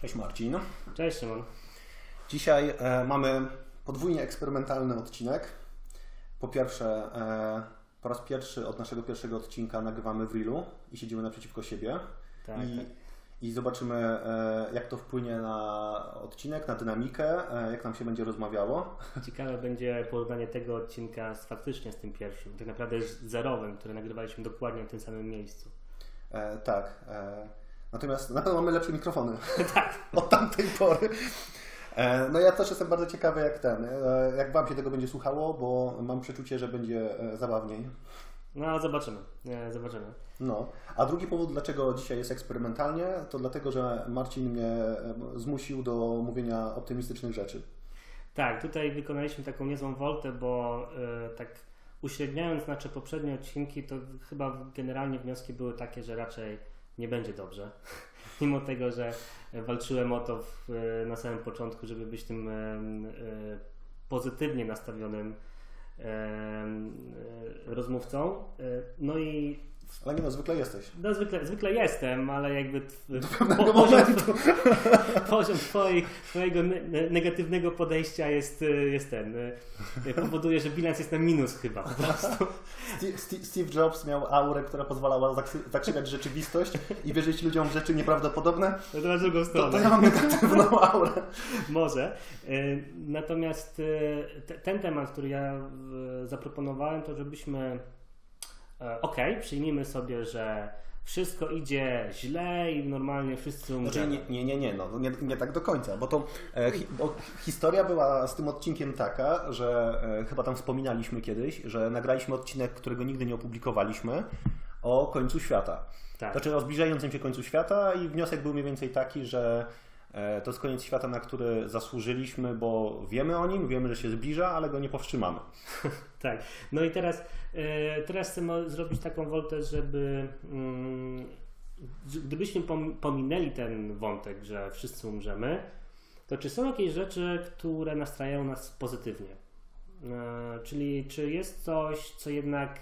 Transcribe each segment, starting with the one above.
Cześć Marcin. Cześć Szymon. Dzisiaj e, mamy podwójnie eksperymentalny odcinek. Po pierwsze, e, po raz pierwszy od naszego pierwszego odcinka nagrywamy w Reelu i siedzimy naprzeciwko siebie. Tak, I, tak. I zobaczymy, e, jak to wpłynie na odcinek, na dynamikę, e, jak nam się będzie rozmawiało. Ciekawe będzie porównanie tego odcinka z faktycznie z tym pierwszym, tak naprawdę z zerowym, który nagrywaliśmy dokładnie w tym samym miejscu. E, tak. Natomiast na pewno mamy lepsze mikrofony tak. od tamtej pory. E, no ja też jestem bardzo ciekawy jak ten, e, jak Wam się tego będzie słuchało, bo mam przeczucie, że będzie e, zabawniej. No zobaczymy, zobaczymy. No, a drugi powód, dlaczego dzisiaj jest eksperymentalnie, to dlatego, że Marcin mnie zmusił do mówienia optymistycznych rzeczy. Tak, tutaj wykonaliśmy taką niezłą woltę, bo e, tak uśredniając nasze poprzednie odcinki, to chyba generalnie wnioski były takie, że raczej nie będzie dobrze. Mimo tego, że walczyłem o to w, na samym początku, żeby być tym e, pozytywnie nastawionym e, rozmówcą. E, No i Ale nie no, zwykle jesteś. no, zwykle, zwykle jestem, ale jakby pewnego po, poziom, momentu. poziom twoi, twojego ne- ne- negatywnego podejścia jest, y, jest ten. y, Powoduje, że bilans jest na minus chyba po prostu. Steve, Jobs miał aurę, która pozwalała zakrzywiać rzeczywistość i wierzyć ludziom w rzeczy nieprawdopodobne. No to na drugą To, stronę. to ja mam negatywną aurę. Może. Y, Natomiast te- ten temat, który ja zaproponowałem, to żebyśmy. E, Okej, przyjmijmy sobie, że wszystko idzie źle i normalnie wszyscy Znaczy, umrzemy. nie, nie, nie, nie, no, nie, nie tak do końca, bo to e, hi, bo historia była z tym odcinkiem taka, że e, chyba tam wspominaliśmy kiedyś, że nagraliśmy odcinek, którego nigdy nie opublikowaliśmy o końcu świata. Tak. Znaczy o zbliżającym się końcu świata i wniosek był mniej więcej taki, że to jest koniec świata, na który zasłużyliśmy, bo wiemy o nim, wiemy, że się zbliża, ale go nie powstrzymamy. Tak. No i teraz, e, teraz chcę mo- zrobić taką woltę, żeby mm, gdybyśmy pom- pominęli ten wątek, że wszyscy umrzemy, to czy są jakieś rzeczy, które nastrajają nas pozytywnie? E, czyli czy jest coś, co jednak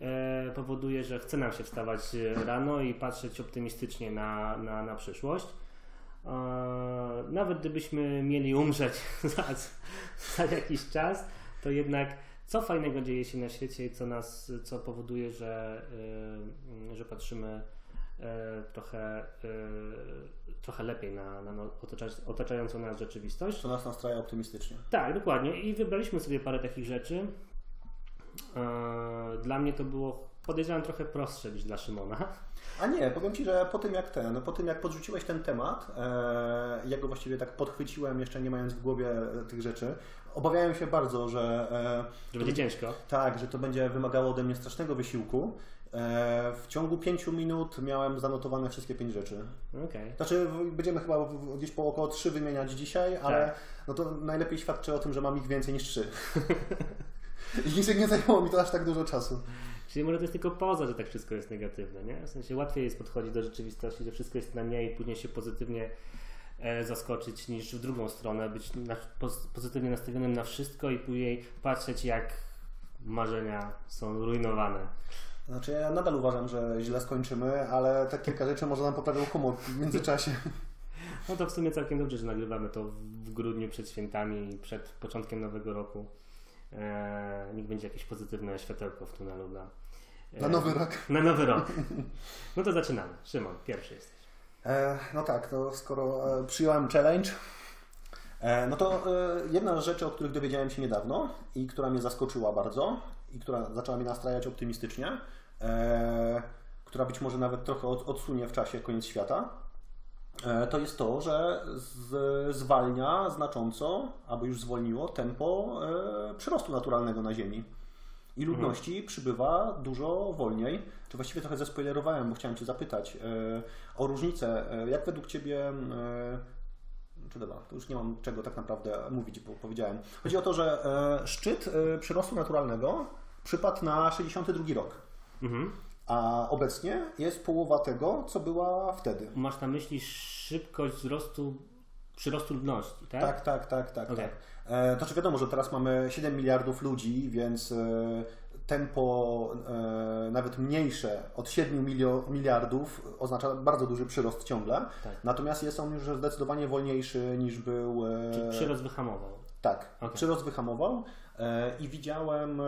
e, powoduje, że chce nam się wstawać e, rano i patrzeć optymistycznie na, na, na przyszłość? Nawet gdybyśmy mieli umrzeć za, za jakiś czas, to jednak co fajnego dzieje się na świecie i co nas, co powoduje, że, y, że patrzymy y, trochę, y, trochę lepiej na, na no- otacza- otaczającą nas rzeczywistość. To nas nastraja optymistycznie. Tak, dokładnie. I wybraliśmy sobie parę takich rzeczy. Dla mnie to było, podejrzewam, trochę prostsze niż dla Szymona. A nie, powiem Ci, że po tym jak ten, po tym jak podrzuciłeś ten temat, e, ja go właściwie tak podchwyciłem, jeszcze nie mając w głowie e, tych rzeczy, obawiałem się bardzo, że e, Że będzie ciężko. tak, że to będzie wymagało ode mnie strasznego wysiłku. E, w ciągu pięciu minut miałem zanotowane wszystkie pięć rzeczy. Okej. Znaczy, będziemy chyba w- gdzieś po około trzy wymieniać dzisiaj, ale Tak. no to najlepiej świadczy o tym, że mam ich więcej niż trzy. I nie zajęło mi to aż tak dużo czasu. Czyli może to jest tylko poza, że tak wszystko jest negatywne, nie? W sensie łatwiej jest podchodzić do rzeczywistości, że wszystko jest na nie i później się pozytywnie e, zaskoczyć niż w drugą stronę, być na, poz, pozytywnie nastawionym na wszystko i później patrzeć jak marzenia są rujnowane. Znaczy, ja nadal uważam, że źle skończymy, ale te kilka rzeczy może nam poprawią humor w międzyczasie. No to w sumie całkiem dobrze, że nagrywamy to w grudniu przed świętami i przed początkiem nowego roku. E, niech będzie jakieś pozytywne światełko w tunelu dla, Na nowy rok. na nowy rok. No to zaczynamy. Szymon, pierwszy jesteś. E, no tak, to skoro e, przyjąłem challenge, e, no to e, jedna z rzeczy, o których dowiedziałem się niedawno i która mnie zaskoczyła bardzo i która zaczęła mnie nastrajać optymistycznie, e, która być może nawet trochę od, odsunie w czasie koniec świata, e, to jest to, że z, zwalnia znacząco, albo już zwolniło tempo przyrostu naturalnego na Ziemi. I ludności przybywa dużo wolniej. Czy właściwie trochę zespoilerowałem, bo chciałem Cię zapytać e, o różnicę. E, jak według Ciebie. E, czy dobra, to już nie mam czego tak naprawdę mówić, bo powiedziałem. Chodzi o to, że e, szczyt e, przyrostu naturalnego przypadł na 62 rok. Mhm. A obecnie jest połowa tego, co była wtedy. Masz na myśli szybkość wzrostu, przyrostu ludności, tak? Tak, tak, tak, tak. Okej. tak. E, to czy wiadomo, że teraz mamy 7 miliardów ludzi, więc e, tempo e, nawet mniejsze od 7 milio, miliardów oznacza bardzo duży przyrost ciągle. Tak. Natomiast jest on już zdecydowanie wolniejszy niż był. e, Czy przyrost wyhamował? Tak, Okej. przyrost wyhamował e, i widziałem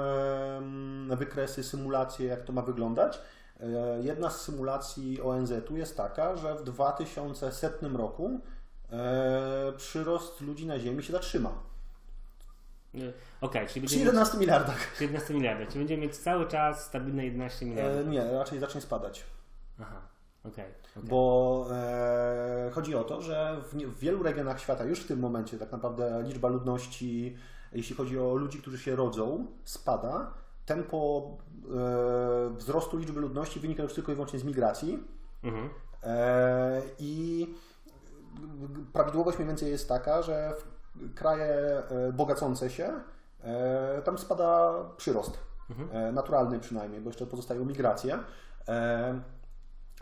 wykresy, symulacje, jak to ma wyglądać. E, jedna z symulacji ONZ-u jest taka, że w 2100 roku e, przyrost ludzi na Ziemi się zatrzyma. Okej, czyli Przy będziemy 11 miliardach. mieć 11 miliardów. Czyli będziemy mieć cały czas stabilne 11 E, miliardów. nie, raczej zacznie spadać. Aha, okej. okej. Bo e, chodzi o to, że w, w wielu regionach świata już w tym momencie tak naprawdę liczba ludności, jeśli chodzi o ludzi, którzy się rodzą, spada. Tempo e, wzrostu liczby ludności wynika już tylko i wyłącznie z migracji. Mhm. E, I prawidłowość mniej więcej jest taka, że w kraje e, bogacące się, e, tam spada przyrost. E, Naturalny przynajmniej, bo jeszcze pozostają migracje.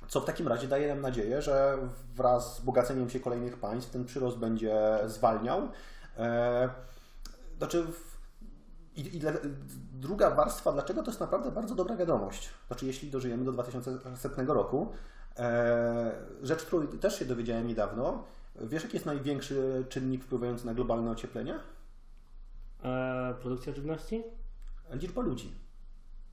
Co w takim razie daje nam nadzieję, że wraz z bogaceniem się kolejnych państw ten przyrost będzie zwalniał. Znaczy, i, i dla, druga warstwa, dlaczego to jest naprawdę bardzo dobra wiadomość. Znaczy, jeśli dożyjemy do 2100 roku, rzecz, którą też się dowiedziałem niedawno, wiesz, jaki jest największy czynnik wpływający na globalne ocieplenie? E, produkcja żywności? Liczba ludzi.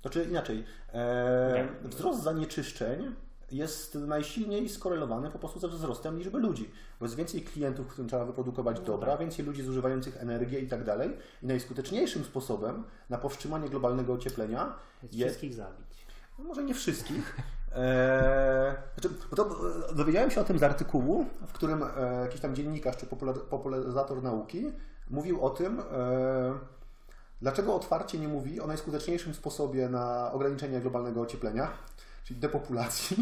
Znaczy inaczej, e, wzrost zanieczyszczeń jest najsilniej skorelowany po prostu ze wzrostem liczby ludzi. Bo jest więcej klientów, którym trzeba wyprodukować dobra, więcej ludzi zużywających energię i tak dalej. I najskuteczniejszym sposobem na powstrzymanie globalnego ocieplenia Jest jest wszystkich zabić. no może nie wszystkich. Eee, znaczy, to, e, dowiedziałem się o tym z artykułu, w którym e, jakiś tam dziennikarz czy popular, popularyzator nauki mówił o tym, e, dlaczego otwarcie nie mówi o najskuteczniejszym sposobie na ograniczenie globalnego ocieplenia, czyli depopulacji,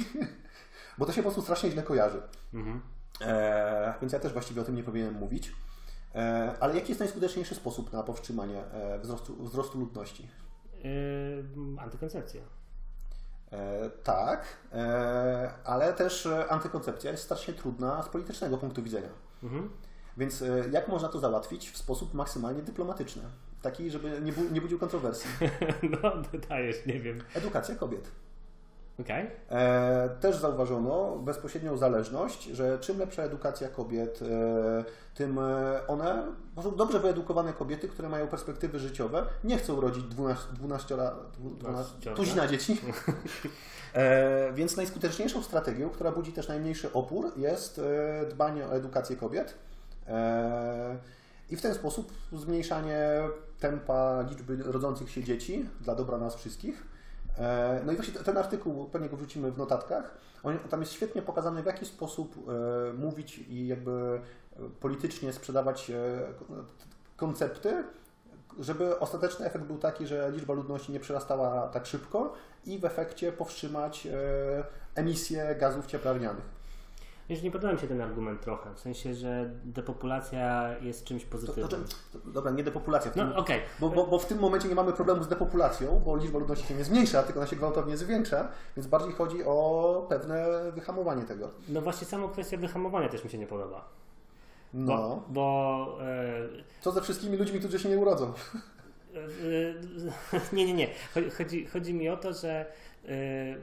bo to się po prostu strasznie źle kojarzy. Mhm. E, więc ja też właściwie o tym nie powinienem mówić. E, ale jaki jest najskuteczniejszy sposób na powstrzymanie e, wzrostu, wzrostu ludności? E, antykoncepcja. E, tak, e, ale też e, antykoncepcja jest strasznie trudna z politycznego punktu widzenia. Mhm. Więc jak można to załatwić w sposób maksymalnie dyplomatyczny? Taki, żeby nie, bu- nie budził kontrowersji. no, dodajesz, nie wiem. Edukacja kobiet. Okej. E, też zauważono bezpośrednią zależność, że czym lepsza edukacja kobiet, e, tym e, one, dobrze wyedukowane kobiety, które mają perspektywy życiowe, nie chcą rodzić 12, 12, 12 Dwunaściorga. tuzina dzieci. Więc najskuteczniejszą strategią, która budzi też najmniejszy opór, jest dbanie o edukację kobiet. I w ten sposób zmniejszanie tempa liczby rodzących się dzieci dla dobra nas wszystkich. E, No i właśnie ten artykuł, pewnie go wrzucimy w notatkach, on, tam jest świetnie pokazane, w jaki sposób e, mówić i jakby e, politycznie sprzedawać koncepty, żeby ostateczny efekt był taki, że liczba ludności nie przerastała tak szybko i w efekcie powstrzymać emisję gazów cieplarnianych. Wiesz, nie podoba mi się ten argument trochę, w sensie, że depopulacja jest czymś To, pozytywnym. znaczy, to, dobra, nie depopulacja. W tym, No okej, bo, bo, bo w tym momencie nie mamy problemu z depopulacją, bo liczba ludności się nie zmniejsza, tylko ona się gwałtownie zwiększa, więc bardziej chodzi o pewne wyhamowanie tego. no właśnie sama kwestia wyhamowania też mi się nie podoba. No, Bo, bo e, co ze wszystkimi ludźmi, którzy się nie urodzą? e, nie, nie, nie. Chodzi- Chodzi, mi o to, że e,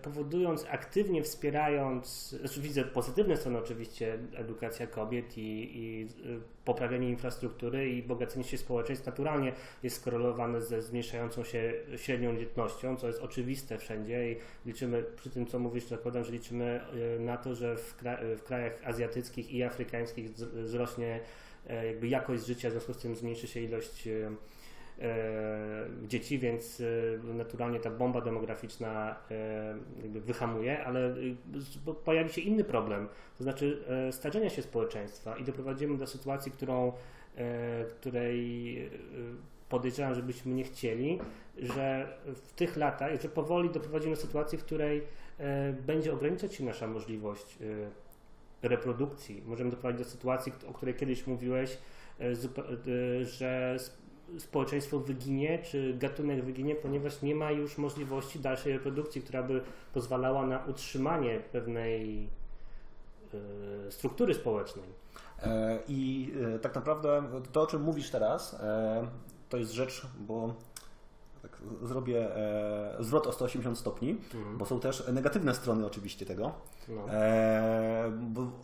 powodując, aktywnie wspierając, znaczy widzę pozytywne strony oczywiście edukacja kobiet i, i poprawianie infrastruktury i bogacenie się społeczeństw naturalnie jest skorelowane ze zmniejszającą się średnią dzietnością, co jest oczywiste wszędzie i liczymy, przy tym co mówisz, zakładam, że liczymy e, na to, że w, kra w krajach azjatyckich i afrykańskich wzrośnie jakby jakość życia, w związku z tym zmniejszy się ilość dzieci, więc e, naturalnie ta bomba demograficzna e, jakby wyhamuje, ale e, pojawi się inny problem, to znaczy e, starzenia się społeczeństwa i doprowadzimy do sytuacji, którą, e, której e, podejrzewam, żebyśmy nie chcieli, że w tych latach, że powoli doprowadzimy do sytuacji, w której e, będzie ograniczać się nasza możliwość e, reprodukcji. Możemy doprowadzić do sytuacji, o której kiedyś mówiłeś, e, e, że społeczeństwo wyginie, czy gatunek wyginie, ponieważ nie ma już możliwości dalszej reprodukcji, która by pozwalała na utrzymanie pewnej e, struktury społecznej. E, I e, tak naprawdę to, o czym mówisz teraz, e, to jest rzecz, bo tak zrobię e, zwrot o 180 stopni, Mhm. bo są też negatywne strony oczywiście tego. No. E,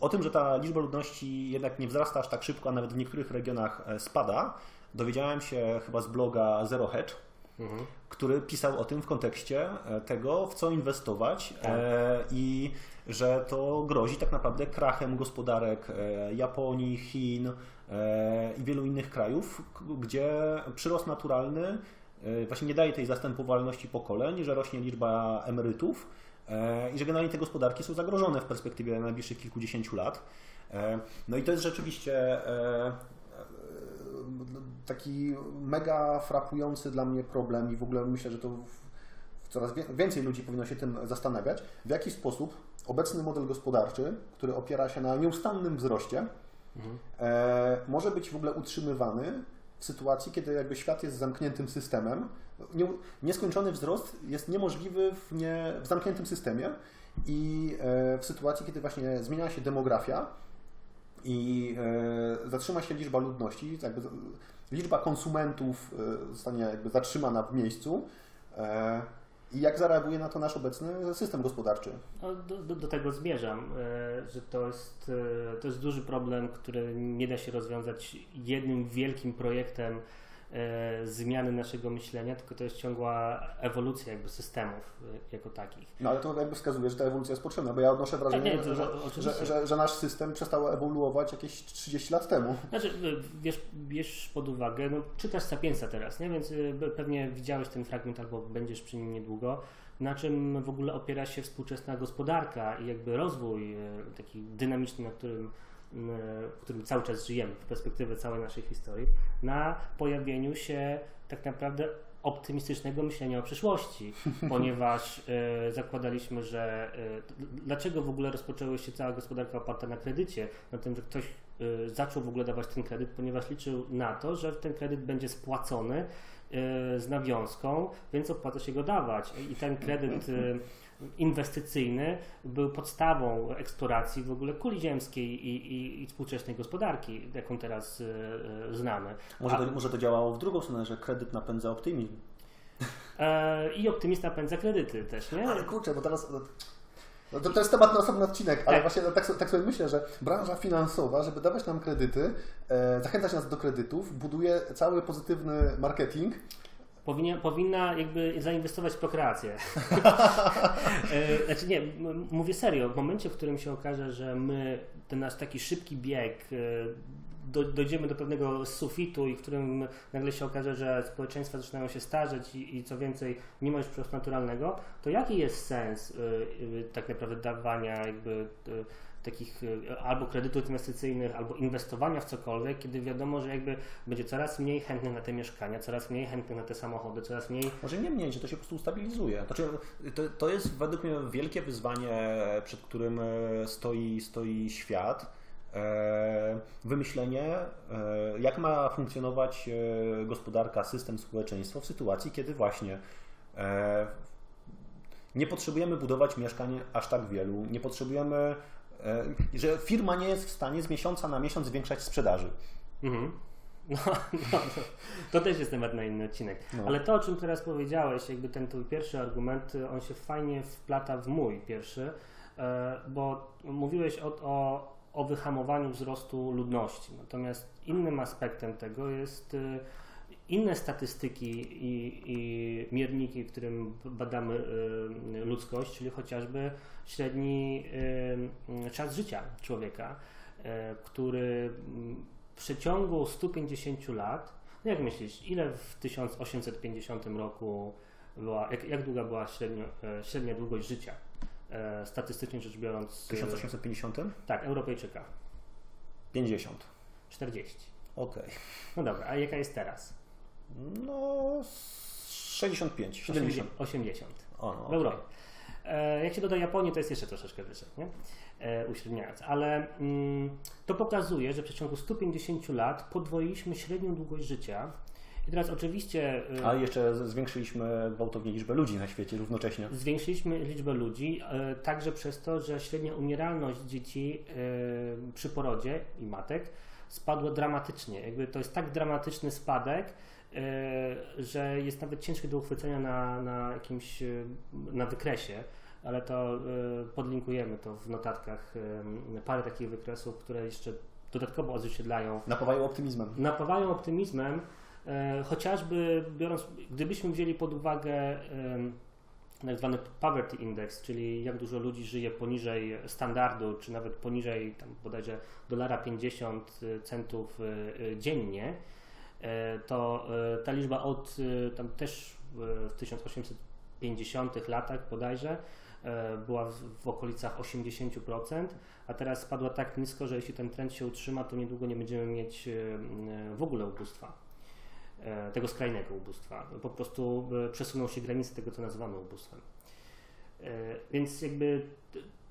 o tym, że ta liczba ludności jednak nie wzrasta aż tak szybko, a nawet w niektórych regionach spada, dowiedziałem się chyba z bloga Zero Hedge, Mhm. który pisał o tym w kontekście e, tego, w co inwestować Tak. e, i że to grozi tak naprawdę krachem gospodarek e, Japonii, Chin i wielu innych krajów, gdzie przyrost naturalny właśnie nie daje tej zastępowalności pokoleń, że rośnie liczba emerytów i że generalnie te gospodarki są zagrożone w perspektywie najbliższych kilkudziesięciu lat. No i to jest rzeczywiście taki mega frapujący dla mnie problem i w ogóle myślę, że to coraz więcej ludzi powinno się tym zastanawiać, w jaki sposób obecny model gospodarczy, który opiera się na nieustannym wzroście, e, może być w ogóle utrzymywany w sytuacji, kiedy jakby świat jest zamkniętym systemem. Nie, nieskończony wzrost jest niemożliwy w, nie, w zamkniętym systemie i e, w sytuacji, kiedy właśnie zmienia się demografia, i e, zatrzyma się liczba ludności, jakby liczba konsumentów e, zostanie jakby zatrzymana w miejscu e, i jak zareaguje na to nasz obecny system gospodarczy. No, do, do, do tego zmierzam, że to jest, to jest duży problem, który nie da się rozwiązać jednym wielkim projektem zmiany naszego myślenia, tylko to jest ciągła ewolucja jakby systemów e, jako takich. No ale to jakby wskazuje, że ta ewolucja jest potrzebna, bo ja odnoszę wrażenie, Tak, nie, to- że, że, że, że nasz system przestał ewoluować jakieś 30 lat temu. Znaczy, y, wiesz, bierz pod uwagę, no, czytasz Sapiensa teraz, nie? więc pewnie widziałeś ten fragment albo będziesz przy nim niedługo, na czym w ogóle opiera się współczesna gospodarka i jakby rozwój taki dynamiczny, na którym, w którym cały czas żyjemy, w perspektywie całej naszej historii, na pojawieniu się tak naprawdę optymistycznego myślenia o przyszłości, ponieważ y, zakładaliśmy, że y, dlaczego w ogóle rozpoczęła się cała gospodarka oparta na kredycie, na tym, że ktoś y, zaczął w ogóle dawać ten kredyt, ponieważ liczył na to, że ten kredyt będzie spłacony z nawiązką, więc opłaca się go dawać. I ten kredyt inwestycyjny był podstawą eksploracji w ogóle kuli ziemskiej i, i, i współczesnej gospodarki, jaką teraz y, y, znamy. Może A- to, może to działało w drugą stronę, że kredyt napędza optymizm. E, I optymista pędza kredyty też, nie? Ale kurczę, bo teraz... No to, to jest temat na osobny odcinek, ale Tak. właśnie tak, so- tak sobie myślę, że branża finansowa, żeby dawać nam kredyty, e, zachęcać nas do kredytów, buduje cały pozytywny marketing, Powinna, powinna jakby zainwestować w prokreację. E, znaczy nie, mówię serio, w momencie, w którym się okaże, że my, ten nasz taki szybki bieg, e, do, dojdziemy do pewnego sufitu i w którym nagle się okaże, że społeczeństwa zaczynają się starzeć i, i co więcej nie ma już przyrostu naturalnego, to jaki jest sens e, e, tak naprawdę dawania jakby e, takich e, albo kredytów inwestycyjnych, albo inwestowania w cokolwiek, kiedy wiadomo, że jakby będzie coraz mniej chętnych na te mieszkania, coraz mniej chętnych na te samochody, coraz mniej Może nie mniej, że to się po prostu ustabilizuje. Znaczy, to, to jest według mnie wielkie wyzwanie, przed którym e, stoi, stoi świat. E, Wymyślenie, jak ma funkcjonować gospodarka, system, społeczeństwo w sytuacji, kiedy właśnie nie potrzebujemy budować mieszkań aż tak wielu, nie potrzebujemy, że firma nie jest w stanie z miesiąca na miesiąc zwiększać sprzedaży. Mhm. No, no, to też jest temat na inny odcinek. No. Ale to, o czym teraz powiedziałeś, jakby ten twój pierwszy argument, on się fajnie wplata w mój pierwszy, e, bo mówiłeś o, o, o wyhamowaniu wzrostu ludności. Natomiast innym aspektem tego jest e, inne statystyki i, i mierniki, w którym badamy e, ludzkość, czyli chociażby średni e, czas życia człowieka, e, który w przeciągu 150 lat, no jak myślisz, ile w 1850 roku była, jak, jak długa była średnio, e, średnia długość życia, e, statystycznie rzecz biorąc? W 1850? E, tak, Europejczyka. 50. 40. Okej. No dobra, a jaka jest teraz? No, 65, 70. 80. O, no, W. Europie. E, jak się doda Japonii, to jest jeszcze troszeczkę wyżej, nie? E, uśredniając. Ale mm, to pokazuje, że w przeciągu 150 lat podwoiliśmy średnią długość życia I teraz oczywiście. A jeszcze zwiększyliśmy gwałtownie liczbę ludzi na świecie równocześnie. Zwiększyliśmy liczbę ludzi, także przez to, że średnia umieralność dzieci przy porodzie i matek spadła dramatycznie. Jakby to jest tak dramatyczny spadek, że jest nawet ciężkie do uchwycenia na, na jakimś na wykresie ale to podlinkujemy to w notatkach parę takich wykresów, które jeszcze dodatkowo odzwierciedlają. Napawają optymizmem. Napawają optymizmem, e, chociażby biorąc, gdybyśmy wzięli pod uwagę e, tak zwany poverty index, czyli jak dużo ludzi żyje poniżej standardu, czy nawet poniżej tam bodajże dolara 50 centów e, dziennie, e, to e, ta liczba od e, tam też w 1850 latach bodajże E, była w, okolicach 80%, a teraz spadła tak nisko, że jeśli ten trend się utrzyma, to niedługo nie będziemy mieć e, w ogóle ubóstwa e, tego skrajnego ubóstwa. Po prostu przesunął się granice tego, co nazywamy ubóstwem. Więc jakby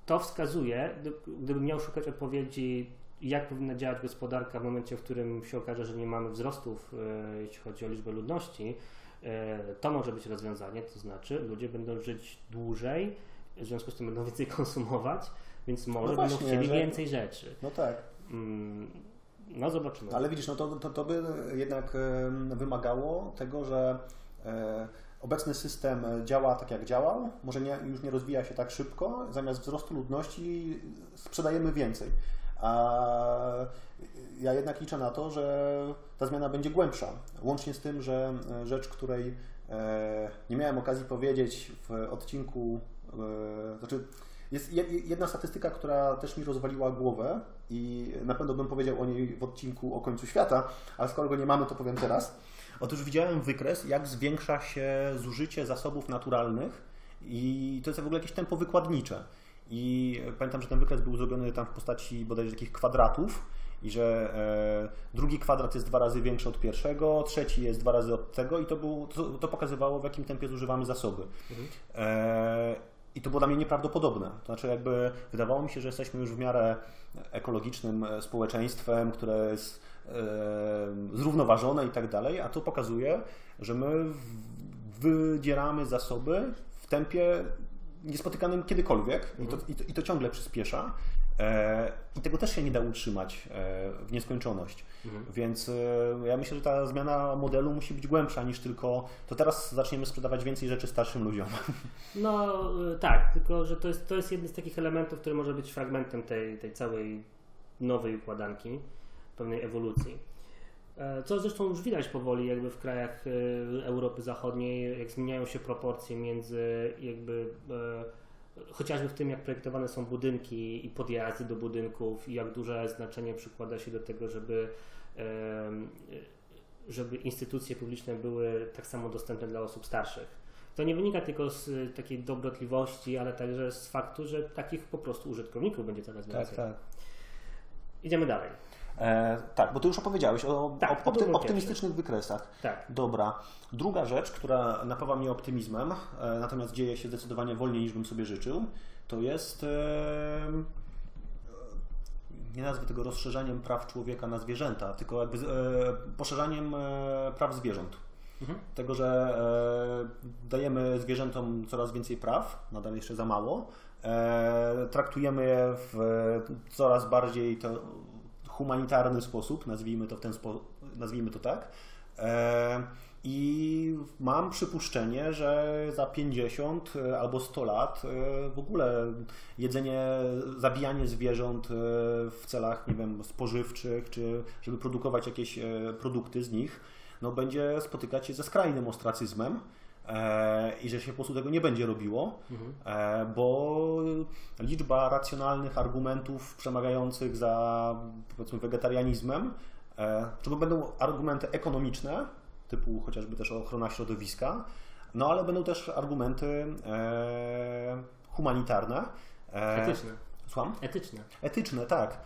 to wskazuje, gdybym miał szukać odpowiedzi, jak powinna działać gospodarka w momencie, w którym się okaże, że nie mamy wzrostów, jeśli chodzi o liczbę ludności, to może być rozwiązanie, to znaczy ludzie będą żyć dłużej, w związku z tym będą więcej konsumować, więc może no właśnie, będą chcieli że... więcej rzeczy. No tak. Mm, no zobaczymy. Ale widzisz, no to, to, to by jednak wymagało tego, że e, obecny system działa tak jak działał, może nie, już nie rozwija się tak szybko, zamiast wzrostu ludności sprzedajemy więcej. A ja jednak liczę na to, że ta zmiana będzie głębsza. Łącznie z tym, że rzecz, której e, nie miałem okazji powiedzieć w odcinku E, znaczy, jest jedna statystyka, która też mi rozwaliła głowę i na pewno bym powiedział o niej w odcinku o końcu świata, ale skoro go nie mamy, to powiem teraz. Otóż widziałem wykres, jak zwiększa się zużycie zasobów naturalnych i to jest w ogóle jakieś tempo wykładnicze. I pamiętam, że ten wykres był zrobiony tam w postaci bodajże takich kwadratów i że e, drugi kwadrat jest dwa razy większy od pierwszego, trzeci jest dwa razy od tego i to, był, to, to pokazywało, w jakim tempie zużywamy zasoby. Mhm. E, i to było dla mnie nieprawdopodobne. To znaczy, jakby wydawało mi się, że jesteśmy już w miarę ekologicznym e, społeczeństwem, które jest e, zrównoważone i tak dalej, a to pokazuje, że my wydzieramy zasoby w tempie niespotykanym kiedykolwiek i to, i to, i to ciągle przyspiesza. E, I tego też się nie da utrzymać e, w nieskończoność. Mhm. Więc e, ja myślę, że ta zmiana modelu musi być głębsza niż tylko to teraz zaczniemy sprzedawać więcej rzeczy starszym ludziom. No tak, tylko że to jest, to jest jeden z takich elementów, który może być fragmentem tej, tej całej nowej układanki, pewnej ewolucji. Co zresztą już widać powoli jakby w krajach Europy Zachodniej, jak zmieniają się proporcje między jakby chociażby w tym, jak projektowane są budynki i podjazdy do budynków i jak duże znaczenie przykłada się do tego, żeby, żeby instytucje publiczne były tak samo dostępne dla osób starszych. To nie wynika tylko z takiej dobrotliwości, ale także z faktu, że takich po prostu użytkowników będzie coraz więcej. Tak, tak. Idziemy dalej. E, tak, bo ty już opowiedziałeś o tak, opty, optymistycznych wykresach. Tak. Dobra. Druga rzecz, która napawa mnie optymizmem, e, natomiast dzieje się zdecydowanie wolniej niż bym sobie życzył, to jest e, nie nazwę tego rozszerzaniem praw człowieka na zwierzęta, tylko jakby e, poszerzaniem e, praw zwierząt. Mhm. Tego, że e, dajemy zwierzętom coraz więcej praw, nadal jeszcze za mało, traktujemy je w coraz bardziej to humanitarny sposób, nazwijmy to w ten sposób, nazwijmy to tak. E, I mam przypuszczenie, że za 50 e, albo 100 lat e, w ogóle jedzenie, zabijanie zwierząt w celach, nie wiem, spożywczych, czy żeby produkować jakieś produkty z nich, no będzie spotykać się ze skrajnym ostracyzmem. E, i że się po prostu tego nie będzie robiło, mhm. E, bo liczba racjonalnych argumentów przemawiających za powiedzmy wegetarianizmem, e, czy to będą argumenty ekonomiczne, typu chociażby też ochrona środowiska, no ale będą też argumenty humanitarne. Etyczne. Słucham? Etyczne. Etyczne, tak.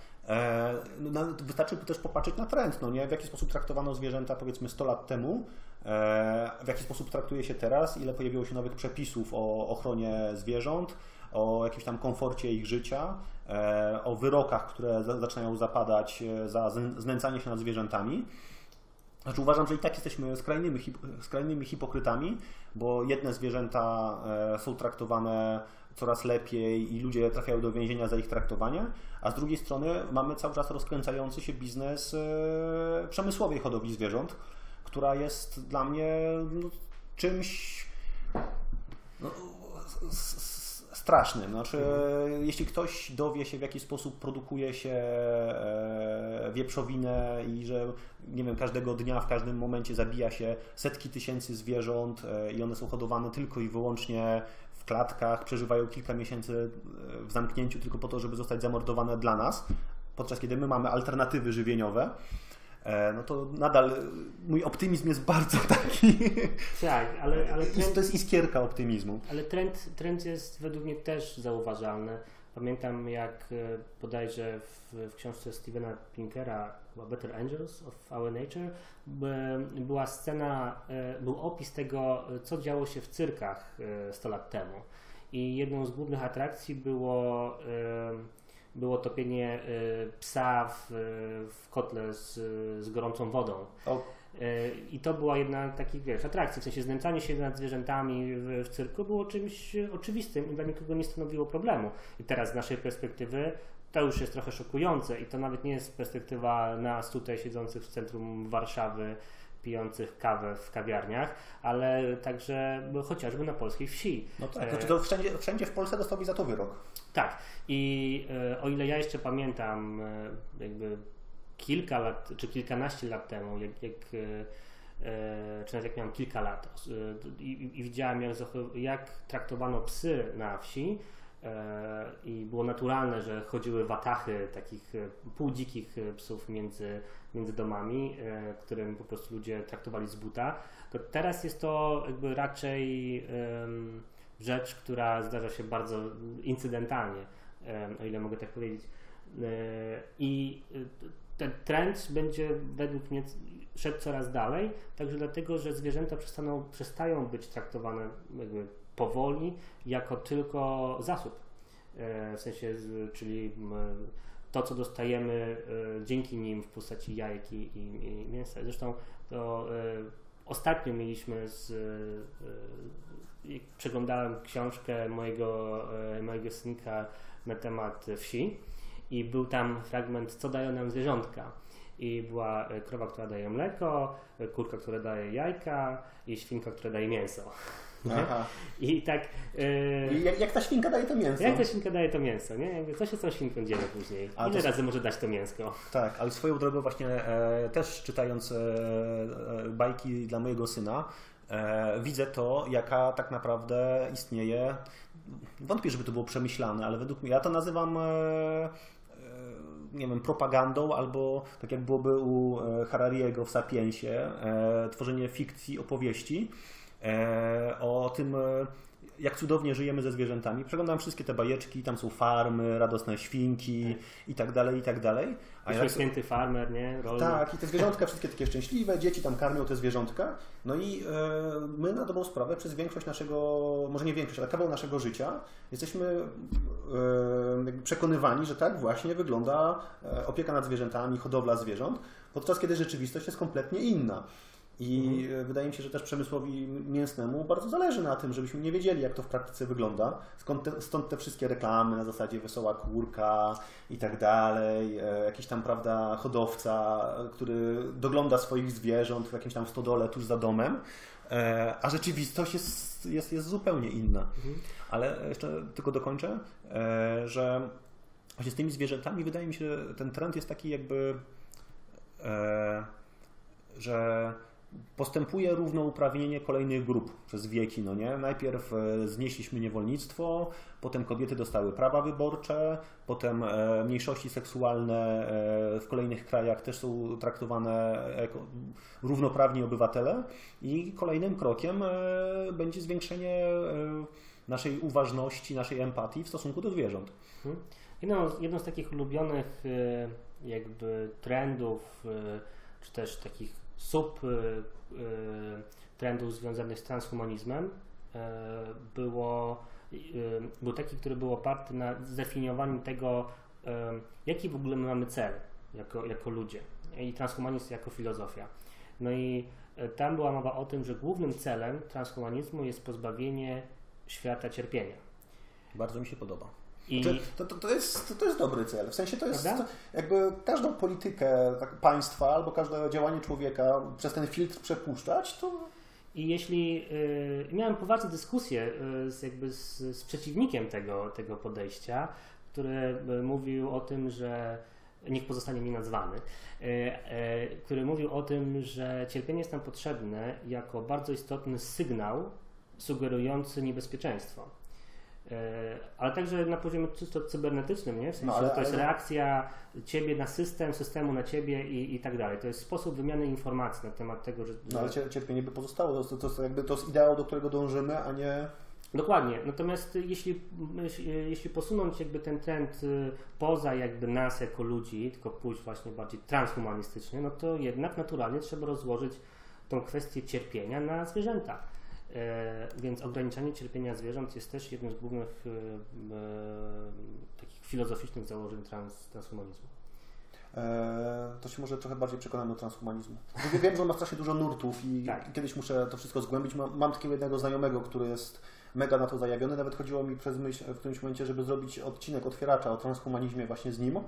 No, wystarczy też popatrzeć na trend, no nie? w jaki sposób traktowano zwierzęta powiedzmy 100 lat temu, w jaki sposób traktuje się teraz, ile pojawiło się nowych przepisów o ochronie zwierząt, o jakimś tam komforcie ich życia, e, o wyrokach, które zaczynają zapadać e, za znęcanie się nad zwierzętami. Znaczy uważam, że i tak jesteśmy skrajnymi, skrajnymi hipokrytami, bo jedne zwierzęta e, są traktowane coraz lepiej i ludzie trafiają do więzienia za ich traktowanie, a z drugiej strony mamy cały czas rozkręcający się biznes e, przemysłowej hodowli zwierząt, która jest dla mnie no, czymś no, strasznym. Znaczy, jeśli ktoś dowie się, w jaki sposób produkuje się e, wieprzowinę i że nie wiem, każdego dnia, w każdym momencie zabija się setki tysięcy zwierząt e, i one są hodowane tylko i wyłącznie w klatkach, przeżywają kilka miesięcy e, w zamknięciu tylko po to, żeby zostać zamordowane dla nas, podczas kiedy my mamy alternatywy żywieniowe, no to nadal e, mój optymizm jest bardzo taki. Tak, ale, ale trend, To jest iskierka optymizmu. ale trend, trend jest według mnie też zauważalny. Pamiętam jak e, bodajże w, w książce Stevena Pinkera Better Angels of Our Nature by- była scena, e, był opis tego, e, co działo się w cyrkach e, 100 lat temu. I jedną z głównych atrakcji było, e, było topienie e, psa w, w kotle z, z gorącą wodą. O, E, I to była jedna z takich, wiesz, atrakcji, w sensie znęcanie się nad zwierzętami w, w cyrku było czymś oczywistym i dla nikogo nie stanowiło problemu. I teraz z naszej perspektywy to już jest trochę szokujące i to nawet nie jest perspektywa nas tutaj siedzących w centrum Warszawy, pijących kawę w kawiarniach, ale także chociażby na polskiej wsi. no tak, E, znaczy to wszędzie, wszędzie w Polsce dostałby za to wyrok. tak. I e, o ile ja jeszcze pamiętam, e, jakby kilka lat, czy kilkanaście lat temu, jak, jak czy nawet jak miałem kilka lat i, i- widziałem, jak, jak traktowano psy na wsi. E, I było naturalne, że chodziły watachy takich e, półdzikich e, psów między, między domami, którym po prostu ludzie traktowali z buta. To teraz jest to jakby raczej rzecz, która zdarza się bardzo incydentalnie, o ile mogę tak powiedzieć. I ten trend będzie według mnie szedł coraz dalej, także dlatego, że zwierzęta przestaną, przestają być traktowane jakby powoli jako tylko zasób. E, W sensie, czyli to, co dostajemy e, dzięki nim w postaci jajek i, i, mięsa. Zresztą to e, ostatnio mieliśmy z, przeglądałem książkę mojego, mojego synka na temat wsi i był tam fragment, co dają nam zwierzątka. I była krowa, która daje mleko, kurka, która daje jajka i świnka, która daje mięso. Aha. I tak. I jak, jak ta świnka daje to mięso? jak ta świnka daje to mięso, nie? Jakby co się z tą świnką dzieje później? A Ile to- razy może dać to mięsko? Tak, ale swoją drogą właśnie e, też czytając e, e, bajki dla mojego syna, e, widzę to, jaka tak naprawdę istnieje. Wątpię, żeby to było przemyślane, ale według mnie ja to nazywam e, nie wiem, propagandą, albo tak jak byłoby u Harariego w Sapiensie, tworzenie fikcji, opowieści o tym, e, jak cudownie żyjemy ze zwierzętami. Przeglądam wszystkie te bajeczki, tam są farmy, radosne świnki i tak dalej, i tak dalej. A ja tak, Uśmiechnięty farmer, nie? Rolnik. tak, i te zwierzątka wszystkie takie szczęśliwe, dzieci tam karmią te zwierzątka. No i e, my na dobrą sprawę przez większość naszego, może nie większość, ale kawał naszego życia jesteśmy e, przekonywani, że tak właśnie wygląda e, opieka nad zwierzętami, hodowla zwierząt, podczas kiedy rzeczywistość jest kompletnie inna. I e, wydaje mi się, że też przemysłowi mięsnemu bardzo zależy na tym, żebyśmy nie wiedzieli, jak to w praktyce wygląda. Skąd te, stąd te wszystkie reklamy na zasadzie wesoła kurka i tak dalej. E, jakiś tam, prawda, hodowca, który dogląda swoich zwierząt w jakimś tam stodole tuż za domem. E, a rzeczywistość jest, jest, jest zupełnie inna. Ale jeszcze tylko dokończę, e, że właśnie z tymi zwierzętami wydaje mi się, że ten trend jest taki jakby, że postępuje równouprawnienie kolejnych grup przez wieki, no nie? Najpierw e, znieśliśmy niewolnictwo, potem kobiety dostały prawa wyborcze, potem e, mniejszości seksualne e, w kolejnych krajach też są traktowane jako równoprawni obywatele i kolejnym krokiem będzie zwiększenie naszej uważności, naszej empatii w stosunku do zwierząt. Mhm. Jedną, jedną z takich ulubionych jakby trendów, czy też takich sub e, e, trendów związanych z transhumanizmem e, było, był taki, który był oparty na zdefiniowaniu tego, jaki w ogóle my mamy cel jako, jako ludzie i transhumanizm jako filozofia. No i tam była mowa o tym, że głównym celem transhumanizmu jest pozbawienie świata cierpienia. Bardzo mi się podoba. I Znaczy, to, to, to, jest, to, to jest dobry cel. W sensie to jest to, jakby każdą politykę tak, państwa albo każde działanie człowieka przez ten filtr przepuszczać, to I jeśli y, miałem poważne dyskusje y, z, jakby z, z przeciwnikiem tego, tego podejścia, który mówił o tym, że niech pozostanie mi nazwany, y, który mówił o tym, że cierpienie jest nam potrzebne jako bardzo istotny sygnał sugerujący niebezpieczeństwo. Y, Ale także na poziomie czysto cybernetycznym, nie? W sensie, No, ale- że to jest ale- reakcja ciebie na system, systemu na ciebie i, i tak dalej. To jest sposób wymiany informacji na temat tego, że, no, ale cier- cierpienie by pozostało. To, to, to, jakby to jest ideał, do którego dążymy, a nie. Dokładnie. Natomiast jeśli, jeśli- jeśli posunąć jakby ten trend y, poza jakby nas jako ludzi, tylko pójść właśnie bardziej transhumanistycznie, no to jednak naturalnie trzeba rozłożyć tą kwestię cierpienia na zwierzęta. E, więc ograniczanie cierpienia zwierząt jest też jednym z głównych y, y, takich filozoficznych założeń trans, transhumanizmu. E, to się może trochę bardziej przekonam do transhumanizmu. Bo Wiem, że on ma strasznie dużo nurtów i Tak. kiedyś muszę to wszystko zgłębić. Mam, mam takiego jednego znajomego, który jest mega na to zajawiony. Nawet chodziło mi przez myśl w którymś momencie, żeby zrobić odcinek otwieracza o transhumanizmie właśnie z nim.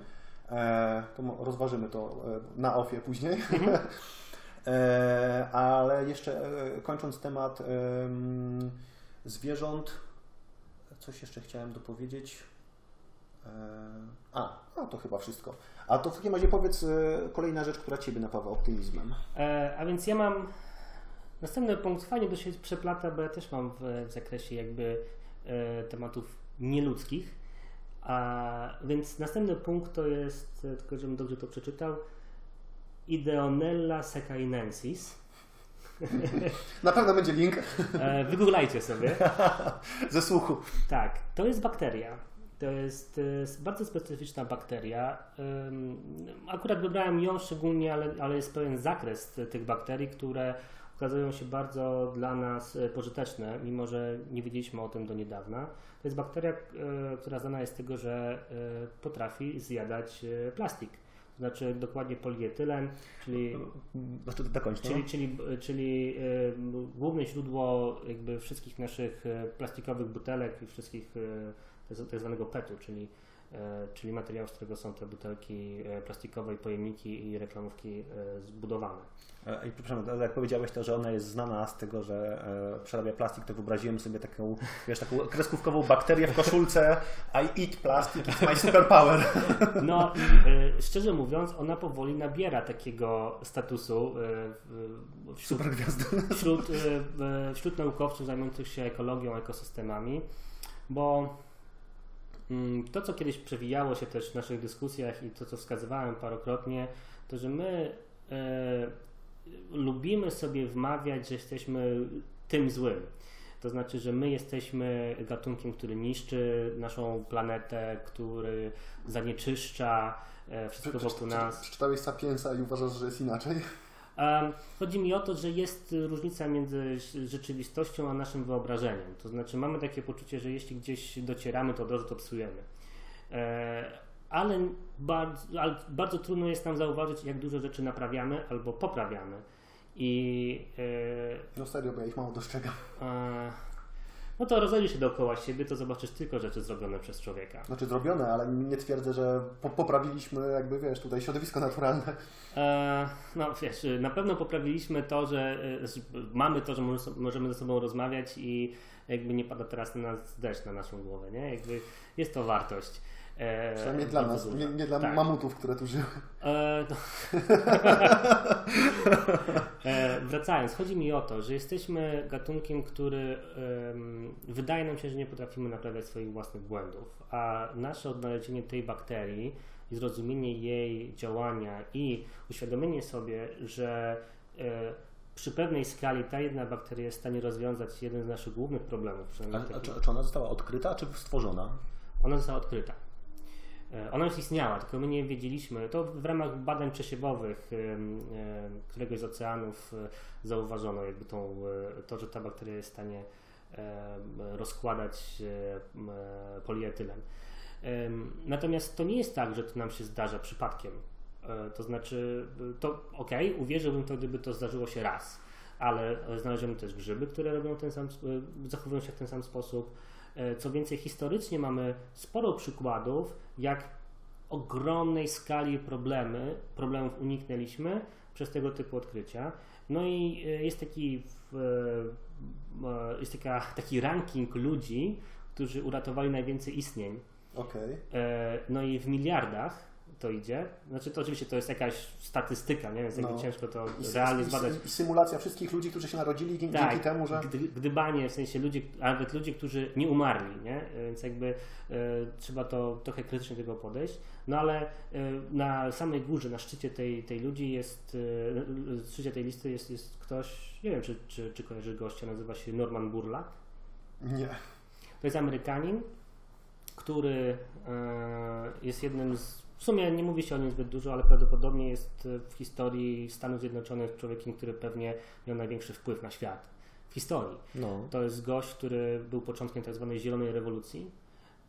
E, to rozważymy to e, na ofie później. e, ale jeszcze e, kończąc temat em, zwierząt, coś jeszcze chciałem dopowiedzieć. E, A, no to chyba wszystko. A to w takim razie powiedz e, kolejna rzecz, która Ciebie napawa optymizmem. E, a więc ja mam następny punkt, fajnie to się przeplata, bo ja też mam w, zakresie jakby e, tematów nieludzkich. A więc następny punkt to jest, e, tylko żebym dobrze to przeczytał, Ideonella secainensis. Na pewno będzie link E, wygooglajcie sobie. ze słuchu. Tak, to jest bakteria. To jest e, bardzo specyficzna bakteria. Akurat wybrałem ją szczególnie, ale, ale jest pewien zakres tych bakterii, które okazują się bardzo dla nas e, pożyteczne, mimo że nie wiedzieliśmy o tym do niedawna. To jest bakteria, która znana jest z tego, że potrafi zjadać plastik. To znaczy dokładnie polietylen, czyli Znaczy, dokończ, no. Czyli, czyli, czyli y, główne źródło jakby wszystkich naszych y, plastikowych butelek i wszystkich y, tak- zwanego PET-u, czyli, czyli materiału, z którego są te butelki y, plastikowe, i pojemniki i reklamówki y, zbudowane. E, I przepraszam, ale jak powiedziałeś to, że ona jest znana z tego, że e, przerabia plastik, to wyobraziłem sobie taką, wiesz, taką kreskówkową bakterię w koszulce I eat plastic, it's my superpower. No i szczerze mówiąc, ona powoli nabiera takiego statusu wśród wśród, wśród naukowców zajmujących się ekologią, ekosystemami, bo to, co kiedyś przewijało się też w naszych dyskusjach i to, co wskazywałem parokrotnie, to, że my y, lubimy sobie wmawiać, że jesteśmy tym złym. To znaczy, że my jesteśmy gatunkiem, który niszczy naszą planetę, który zanieczyszcza e, wszystko wokół nas. Przeczytałeś Sapiensa i uważasz, że jest inaczej? Chodzi mi o to, że jest różnica między rzeczywistością a naszym wyobrażeniem. To znaczy, mamy takie poczucie, że jeśli gdzieś docieramy, to od razu to psujemy. E, Ale bardzo, ale bardzo trudno jest nam zauważyć, jak dużo rzeczy naprawiamy albo poprawiamy. I e, No serio, bo ja ich mało dostrzegam. No to rozejrzyj się dookoła siebie, to zobaczysz tylko rzeczy zrobione przez człowieka. Znaczy zrobione, ale nie twierdzę, że po poprawiliśmy jakby, wiesz, tutaj środowisko naturalne. E, no wiesz, na pewno poprawiliśmy to, że e, mamy to, że możemy- możemy ze sobą rozmawiać i jakby nie pada teraz na nas deszcz na naszą głowę, nie? Jakby jest to wartość. E, Przynajmniej dla bardzo nas, duża. nie, nie dla Tak. mamutów, które tu żyły. E, no. e, wracając, chodzi mi o to, że jesteśmy gatunkiem, który em, wydaje nam się, że nie potrafimy naprawiać swoich własnych błędów, a nasze odnalezienie tej bakterii i zrozumienie jej działania i uświadomienie sobie, że e, przy pewnej skali ta jedna bakteria jest w stanie rozwiązać jeden z naszych głównych problemów. A, a czy, czy ona została odkryta, czy stworzona? ona została odkryta. E, Ona już istniała, tylko my nie wiedzieliśmy. To w ramach badań przesiewowych któregoś z oceanów e, zauważono jakby tą, e, to, że ta bakteria jest w stanie rozkładać polietylen. Natomiast to nie jest tak, że to nam się zdarza przypadkiem. To znaczy, to ok, uwierzyłbym to, gdyby to zdarzyło się raz, ale znaleziono też grzyby, które robią ten sam, zachowują się w ten sam sposób. Co więcej, historycznie mamy sporo przykładów, jak ogromnej skali problemy, problemów uniknęliśmy przez tego typu odkrycia. No i jest taki, jest taka, taki ranking ludzi, którzy uratowali najwięcej istnień. Okay. No i w miliardach to idzie. Znaczy to oczywiście to jest jakaś statystyka, nie? więc jakby no. ciężko to realnie zbadać. Symulacja wszystkich ludzi, którzy się narodzili dzięki, tak, dzięki temu, że... Gdy, gdybanie, w sensie ludzi, nawet ludzie, którzy nie umarli, nie? Więc jakby e, trzeba to trochę krytycznie do tego podejść. No ale e, na samej górze, na szczycie tej, tej ludzi jest, e, szczycie tej listy jest, jest ktoś, nie wiem czy, czy, czy kojarzy gościa, nazywa się Norman Burlak. Nie. To jest Amerykanin, który jest jednym z w sumie nie mówi się o nim zbyt dużo, ale prawdopodobnie jest w historii Stanów Zjednoczonych człowiekiem, który pewnie miał największy wpływ na świat. W historii. No. To jest gość, który był początkiem tzw. Tak zielonej rewolucji.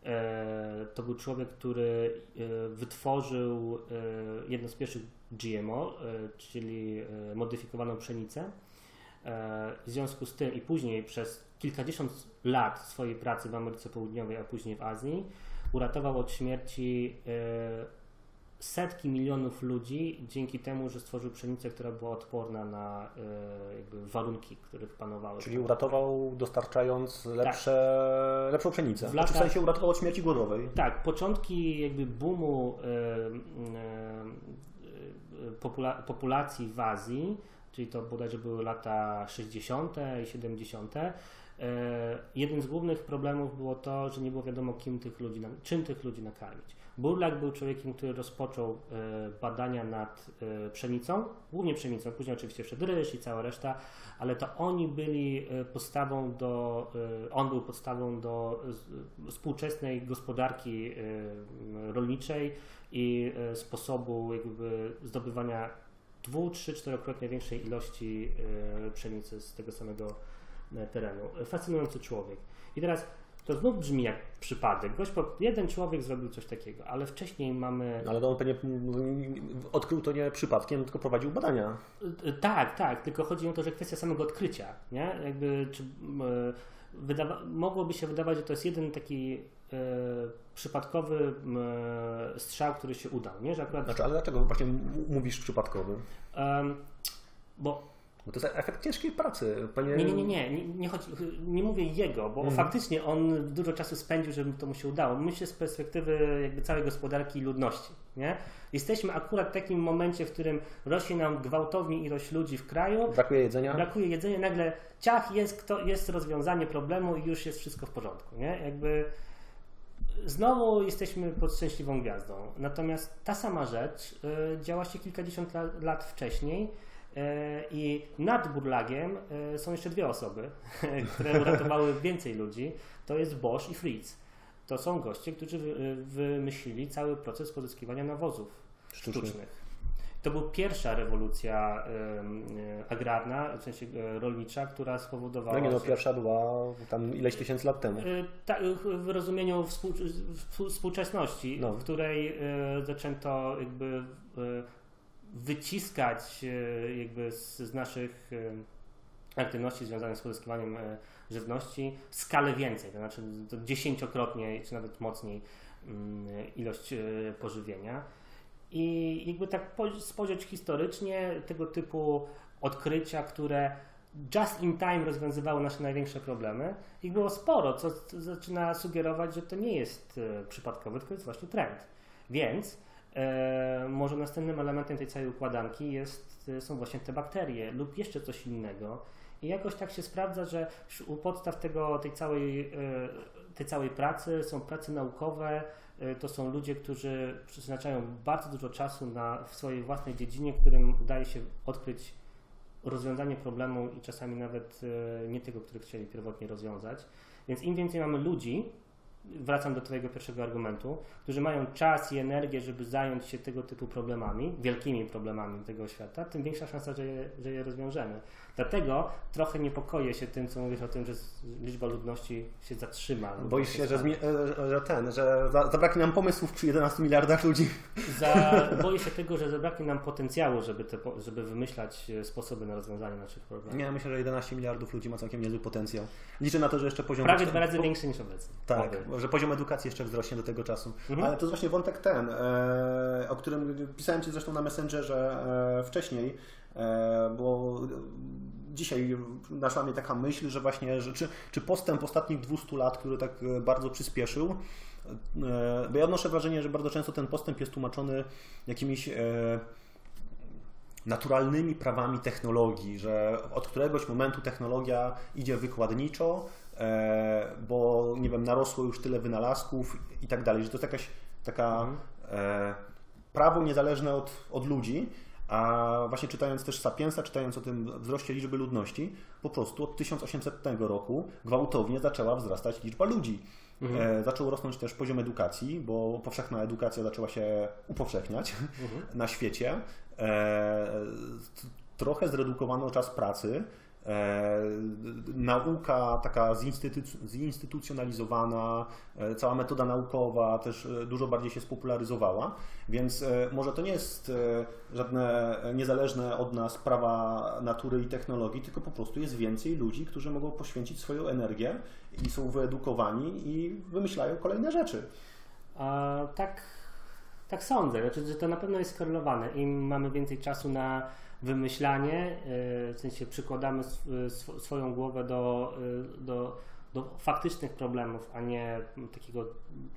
E, to był człowiek, który e, wytworzył e, jedno z pierwszych GMO, czyli modyfikowaną pszenicę. W związku z tym i później przez kilkadziesiąt lat swojej pracy w Ameryce Południowej, a później w Azji, uratował od śmierci setki milionów ludzi dzięki temu, że stworzył pszenicę, która była odporna na jakby warunki, których panowały. Czyli uratował dostarczając lepsze, tak. lepszą pszenicę. W, latach, w sensie uratował od śmierci głodowej. Tak, początki jakby boomu e, e, popula populacji w Azji, czyli to bodajże były lata 60. i 70. Jednym z głównych problemów było to, że nie było wiadomo, kim tych ludzi, czym tych ludzi nakarmić. Burlak był człowiekiem, który rozpoczął e, badania nad e, pszenicą, głównie pszenicą, później oczywiście wszedł ryż i cała reszta, ale to oni byli e, podstawą do, on był podstawą do współczesnej gospodarki rolniczej i sposobu jakby zdobywania dwu, trzy, czterokrotnie większej ilości pszenicy z tego samego terenu. Fascynujący człowiek. I teraz to znów brzmi jak przypadek. Gość, jeden człowiek zrobił coś takiego, ale wcześniej mamy. Ale on pewnie odkrył to nie przypadkiem, tylko prowadził badania. Y, tak, tak, tylko chodzi o to, że kwestia samego odkrycia, nie? Jakby, czy, wydawa- mogłoby się wydawać, że to jest jeden taki e, przypadkowy e, strzał, który się udał, nie? Że akurat... Znaczy, ale dlaczego właśnie mówisz przypadkowy? Bo bo to jest efekt ciężkiej pracy. Panie... Nie, nie, nie, nie, nie, chodzi, nie mówię jego, bo mm. faktycznie on dużo czasu spędził, żeby to mu się udało. Myślę z perspektywy jakby całej gospodarki i ludności. Nie? Jesteśmy akurat w takim momencie, w którym rośnie nam gwałtownie ilość ludzi w kraju. Brakuje jedzenia. Brakuje jedzenia, nagle ciach, jest, kto, jest rozwiązanie problemu i już jest wszystko w porządku. Nie? Jakby znowu jesteśmy pod szczęśliwą gwiazdą. Natomiast ta sama rzecz y, działa się kilkadziesiąt lat, lat wcześniej I nad Burlagiem e, są jeszcze dwie osoby, które uratowały więcej ludzi. To jest Bosch i Fritz. To są goście, którzy wymyślili cały proces pozyskiwania nawozów sztucznych. sztucznych. To była pierwsza rewolucja e, agrarna, w sensie rolnicza, która spowodowała. No nie, no pierwsza była tam ileś tysięcy lat temu. Ta, w rozumieniu współczesności, no. w której zaczęto jakby wyciskać e, jakby z, z naszych e, aktywności związanych z pozyskiwaniem e, żywności skalę więcej, to znaczy to dziesięciokrotnie czy nawet mocniej mm, ilość pożywienia. I jakby tak spojrzeć historycznie, tego typu odkrycia, które just in time rozwiązywały nasze największe problemy, ich było sporo, co zaczyna sugerować, że to nie jest przypadkowe, tylko jest właśnie trend. Więc E, może następnym elementem tej całej układanki jest, e, są właśnie te bakterie lub jeszcze coś innego. I jakoś tak się sprawdza, że u podstaw tego, tej, całej, e, tej całej pracy są prace naukowe, to są ludzie, którzy przeznaczają bardzo dużo czasu na, w swojej własnej dziedzinie, którym udaje się odkryć rozwiązanie problemu i czasami nawet nie tego, który chcieli pierwotnie rozwiązać. Więc im więcej mamy ludzi, wracam do Twojego pierwszego argumentu, którzy mają czas i energię, żeby zająć się tego typu problemami, wielkimi problemami tego świata, tym większa szansa, że je, że je rozwiążemy. Dlatego trochę niepokoję się tym, co mówisz o tym, że liczba ludności się zatrzyma. Boisz się, że, e, że ten, że zabraknie nam pomysłów przy 11 miliardach ludzi? Za, boję się tego, że zabraknie nam potencjału, żeby, te, żeby wymyślać e, sposoby na rozwiązanie naszych problemów. Nie, myślę, że 11 miliardów ludzi ma całkiem niezły potencjał. Liczę na to, że jeszcze poziom... Prawie dwa razy większy niż obecnie. Tak, że poziom edukacji jeszcze wzrośnie do tego czasu. Mhm. Ale to jest właśnie wątek ten, e, o którym pisałem Ci zresztą na Messengerze wcześniej, bo dzisiaj naszła mnie taka myśl, że właśnie, że czy, czy postęp ostatnich 200 lat, który tak e, bardzo przyspieszył, e, bo ja odnoszę wrażenie, że bardzo często ten postęp jest tłumaczony jakimiś e, naturalnymi prawami technologii, że od któregoś momentu technologia idzie wykładniczo, bo nie wiem, narosło już tyle wynalazków i tak dalej, że to jest jakaś taka mhm. prawo niezależne od, od ludzi. A właśnie czytając też Sapiensa, czytając o tym wzroście liczby ludności, po prostu od 1800 roku gwałtownie zaczęła wzrastać liczba ludzi. Mhm. E, zaczął rosnąć też poziom edukacji, bo powszechna edukacja zaczęła się upowszechniać mhm. na świecie. E, trochę zredukowano czas pracy. E, nauka taka zinstytucjonalizowana, e, cała metoda naukowa też e, dużo bardziej się spopularyzowała, więc może to nie jest żadne niezależne od nas prawa natury i technologii, tylko po prostu jest więcej ludzi, którzy mogą poświęcić swoją energię i są wyedukowani i wymyślają kolejne rzeczy. A, tak, tak sądzę, znaczy, że to na pewno jest skorelowane. Im mamy więcej czasu na wymyślanie, e, w sensie przykładamy swoją głowę do, e, do, do faktycznych problemów, a nie takiego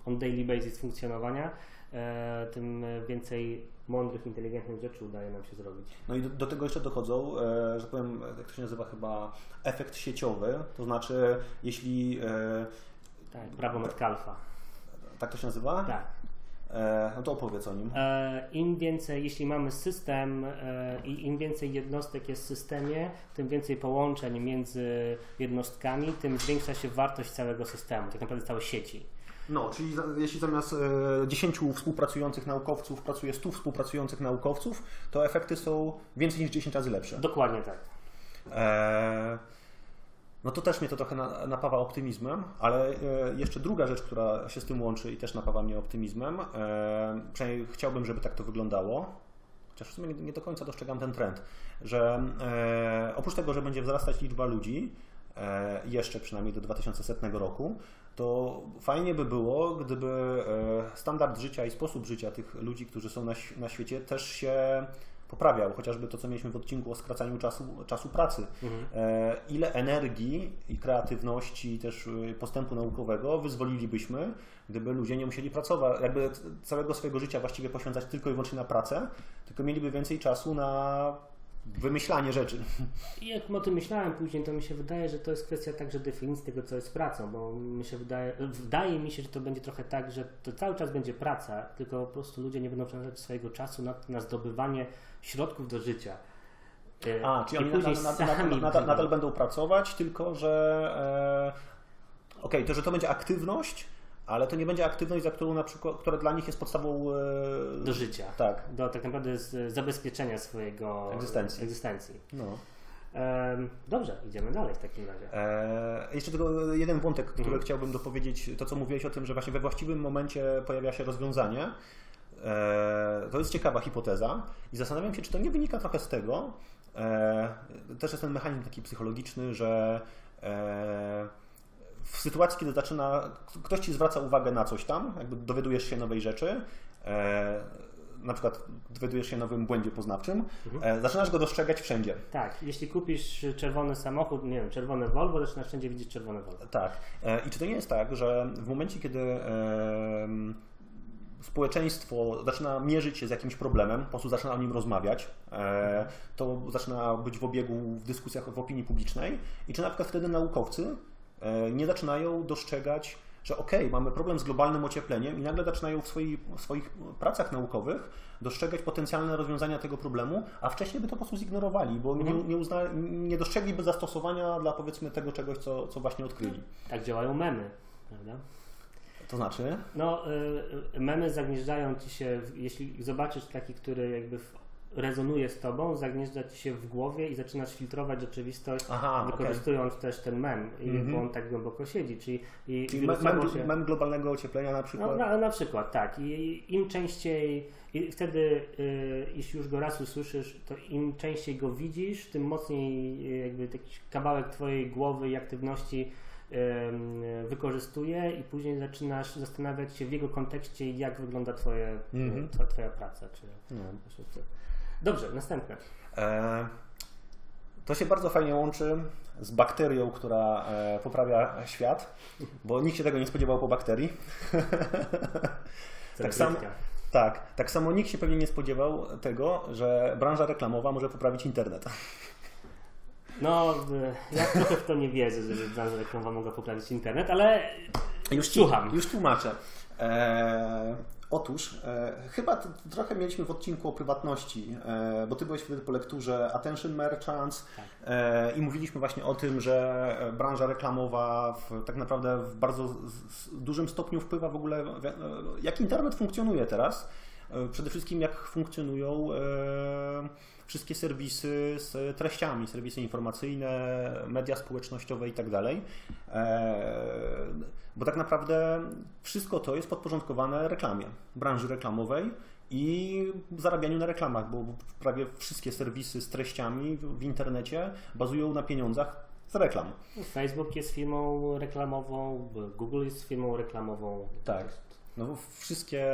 on daily basis funkcjonowania, e, tym więcej mądrych, inteligentnych rzeczy udaje nam się zrobić. No i do, do, tego jeszcze dochodzą, e, że powiem, jak to się nazywa chyba, efekt sieciowy, to znaczy jeśli... E, tak, prawo Metcalfa. Tak to się nazywa? Tak. E, no to opowiedz o nim. E, Im więcej, jeśli mamy system e, i im więcej jednostek jest w systemie, tym więcej połączeń między jednostkami, tym zwiększa się wartość całego systemu, tak naprawdę całej sieci. No, czyli jeśli zamiast 10 współpracujących naukowców pracuje 100 współpracujących naukowców, to efekty są więcej niż 10 razy lepsze. Dokładnie tak. E no to też mnie to trochę napawa optymizmem, ale e, jeszcze druga rzecz, która się z tym łączy i też napawa mnie optymizmem, e, przynajmniej chciałbym, żeby tak to wyglądało, chociaż w sumie nie do końca dostrzegam ten trend, że e, oprócz tego, że będzie wzrastać liczba ludzi, jeszcze przynajmniej do 2100 roku, to fajnie by było, gdyby standard życia i sposób życia tych ludzi, którzy są na, na świecie, też się poprawiał, chociażby to, co mieliśmy w odcinku o skracaniu czasu, czasu pracy. Mhm. E, ile energii i kreatywności, też e, postępu naukowego wyzwolilibyśmy, gdyby ludzie nie musieli pracować, jakby całego swojego życia właściwie poświęcać tylko i wyłącznie na pracę, tylko mieliby więcej czasu na wymyślanie rzeczy. I jak o tym myślałem później, to mi się wydaje, że to jest kwestia także definicji tego, co jest pracą, bo mi się wydaje, wydaje mi się, że to będzie trochę tak, że to cały czas będzie praca, tylko po prostu ludzie nie będą przeznaczać swojego czasu na, na zdobywanie środków do życia. E, A, czyli oni nadal, nadal, nadal, będą pracować, tylko że e, okej, okay, to że to będzie aktywność, ale to nie będzie aktywność, za którą na przykład, która dla nich jest podstawą e, do życia. Tak. Do tak naprawdę zabezpieczenia swojego egzystencji. egzystencji. No. Dobrze, idziemy dalej w takim razie. E, jeszcze tylko jeden wątek, który mhm. chciałbym dopowiedzieć. To, co mówiłeś o tym, że właśnie we właściwym momencie pojawia się rozwiązanie. E, to jest ciekawa hipoteza i zastanawiam się, czy to nie wynika trochę z tego. E, też jest ten mechanizm taki psychologiczny, że e, w sytuacji, kiedy zaczyna, ktoś ci zwraca uwagę na coś tam, jakby dowiadujesz się nowej rzeczy, e, na przykład dowiadujesz się nowym błędzie poznawczym, mhm. e, zaczynasz go dostrzegać wszędzie. Tak, jeśli kupisz czerwony samochód, nie wiem, czerwone Volvo, zaczynasz wszędzie widzieć czerwone Volvo. Tak. E, I czy to nie jest tak, że w momencie, kiedy e, społeczeństwo zaczyna mierzyć się z jakimś problemem, po prostu zaczyna o nim rozmawiać, e, to zaczyna być w obiegu w dyskusjach w opinii publicznej i czy na przykład wtedy naukowcy nie zaczynają dostrzegać, że okej, okay, mamy problem z globalnym ociepleniem i nagle zaczynają w, swoich, w swoich pracach naukowych dostrzegać potencjalne rozwiązania tego problemu, a wcześniej by to po prostu zignorowali, bo nie, mhm. nie, uzna, nie dostrzegliby zastosowania dla powiedzmy tego czegoś, co, co właśnie odkryli. Tak działają memy, prawda? To znaczy? No, y, memy zagnieżdżają ci się, jeśli zobaczysz taki, który jakby w, rezonuje z tobą, zagnieżdża ci się w głowie i zaczynasz filtrować rzeczywistość, Aha, wykorzystując też ten mem, i, Mhm. bo on tak głęboko siedzi. Czyli, i Czyli mem, się- mem globalnego ocieplenia na no, przykład? na, na przykład, tak. I im częściej, i wtedy, y, jeśli już go raz usłyszysz, to im częściej go widzisz, tym mocniej y, jakby jakiś kawałek twojej głowy i aktywności wykorzystuje i później zaczynasz zastanawiać się w jego kontekście, jak wygląda twoje, Mhm. y, twoja, twoja praca. Czy, No. Dobrze, następne. E, to się bardzo fajnie łączy z bakterią, która e, poprawia świat, bo nikt się tego nie spodziewał po bakterii. Tak samo, tak, tak samo nikt się pewnie nie spodziewał tego, że branża reklamowa może poprawić internet. No, y, ja trochę w to nie wierzę, żeby branża reklamowa mogła poprawić internet, ale Już, Słucham. Już tłumaczę. E, otóż, e, chyba t- trochę mieliśmy w odcinku o prywatności, e, bo ty byłeś wtedy po lekturze Attention Merchants Tak. e, i mówiliśmy właśnie o tym, że branża reklamowa w, tak naprawdę w bardzo z, z dużym stopniu wpływa w ogóle, w, e, jak internet funkcjonuje teraz. E, Przede wszystkim jak funkcjonują e, wszystkie serwisy z treściami, serwisy informacyjne, media społecznościowe i tak dalej. E, Bo tak naprawdę wszystko to jest podporządkowane reklamie, branży reklamowej i zarabianiu na reklamach, bo prawie wszystkie serwisy z treściami w w internecie bazują na pieniądzach z reklam. Facebook jest firmą reklamową, Google jest firmą reklamową. Tak. No, wszystkie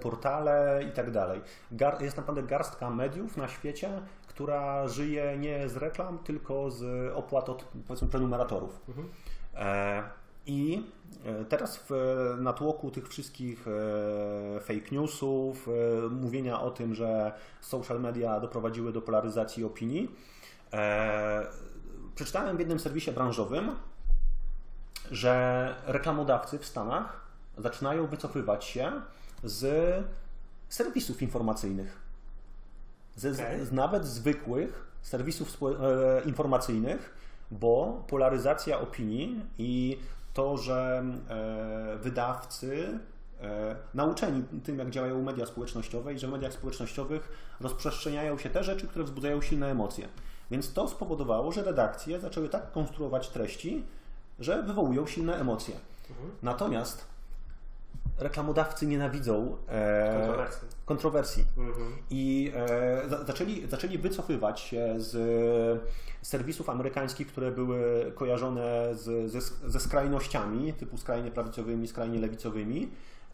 portale i tak dalej. Gar- jest naprawdę garstka mediów na świecie, która żyje nie z reklam, tylko z opłat od powiedzmy prenumeratorów. Mhm. E, I e, teraz w natłoku tych wszystkich e, fake newsów, e, mówienia o tym, że social media doprowadziły do polaryzacji opinii, e, przeczytałem w jednym serwisie branżowym, że reklamodawcy w Stanach zaczynają wycofywać się z serwisów informacyjnych. Ze, Okej. z, nawet zwykłych serwisów e, informacyjnych, bo polaryzacja opinii i to, że e, wydawcy e, nauczeni tym, jak działają media społecznościowe i że w mediach społecznościowych rozprzestrzeniają się te rzeczy, które wzbudzają silne emocje. Więc to spowodowało, że redakcje zaczęły tak konstruować treści, że wywołują silne emocje. Mhm. Natomiast reklamodawcy nienawidzą e, Kontrowersji. kontrowersji Mhm. i e, za- zaczęli, zaczęli wycofywać się z serwisów amerykańskich, które były kojarzone z, ze, ze skrajnościami, typu skrajnie prawicowymi, skrajnie lewicowymi.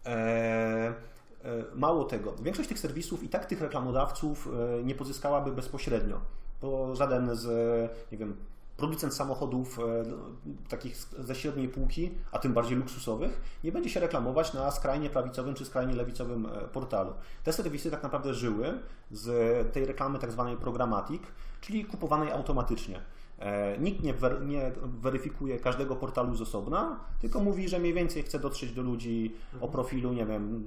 E, e, mało tego, większość tych serwisów i tak tych reklamodawców e, nie pozyskałaby bezpośrednio, bo żaden z, nie wiem, producent samochodów e, takich z- ze średniej półki, a tym bardziej luksusowych, nie będzie się reklamować na skrajnie prawicowym czy skrajnie lewicowym e, portalu. Te serwisy tak naprawdę żyły z tej reklamy tak zwanej programmatic, czyli kupowanej automatycznie. E, Nikt nie, wer, nie weryfikuje każdego portalu z osobna, tylko mówi, że mniej więcej chce dotrzeć do ludzi o profilu, nie wiem,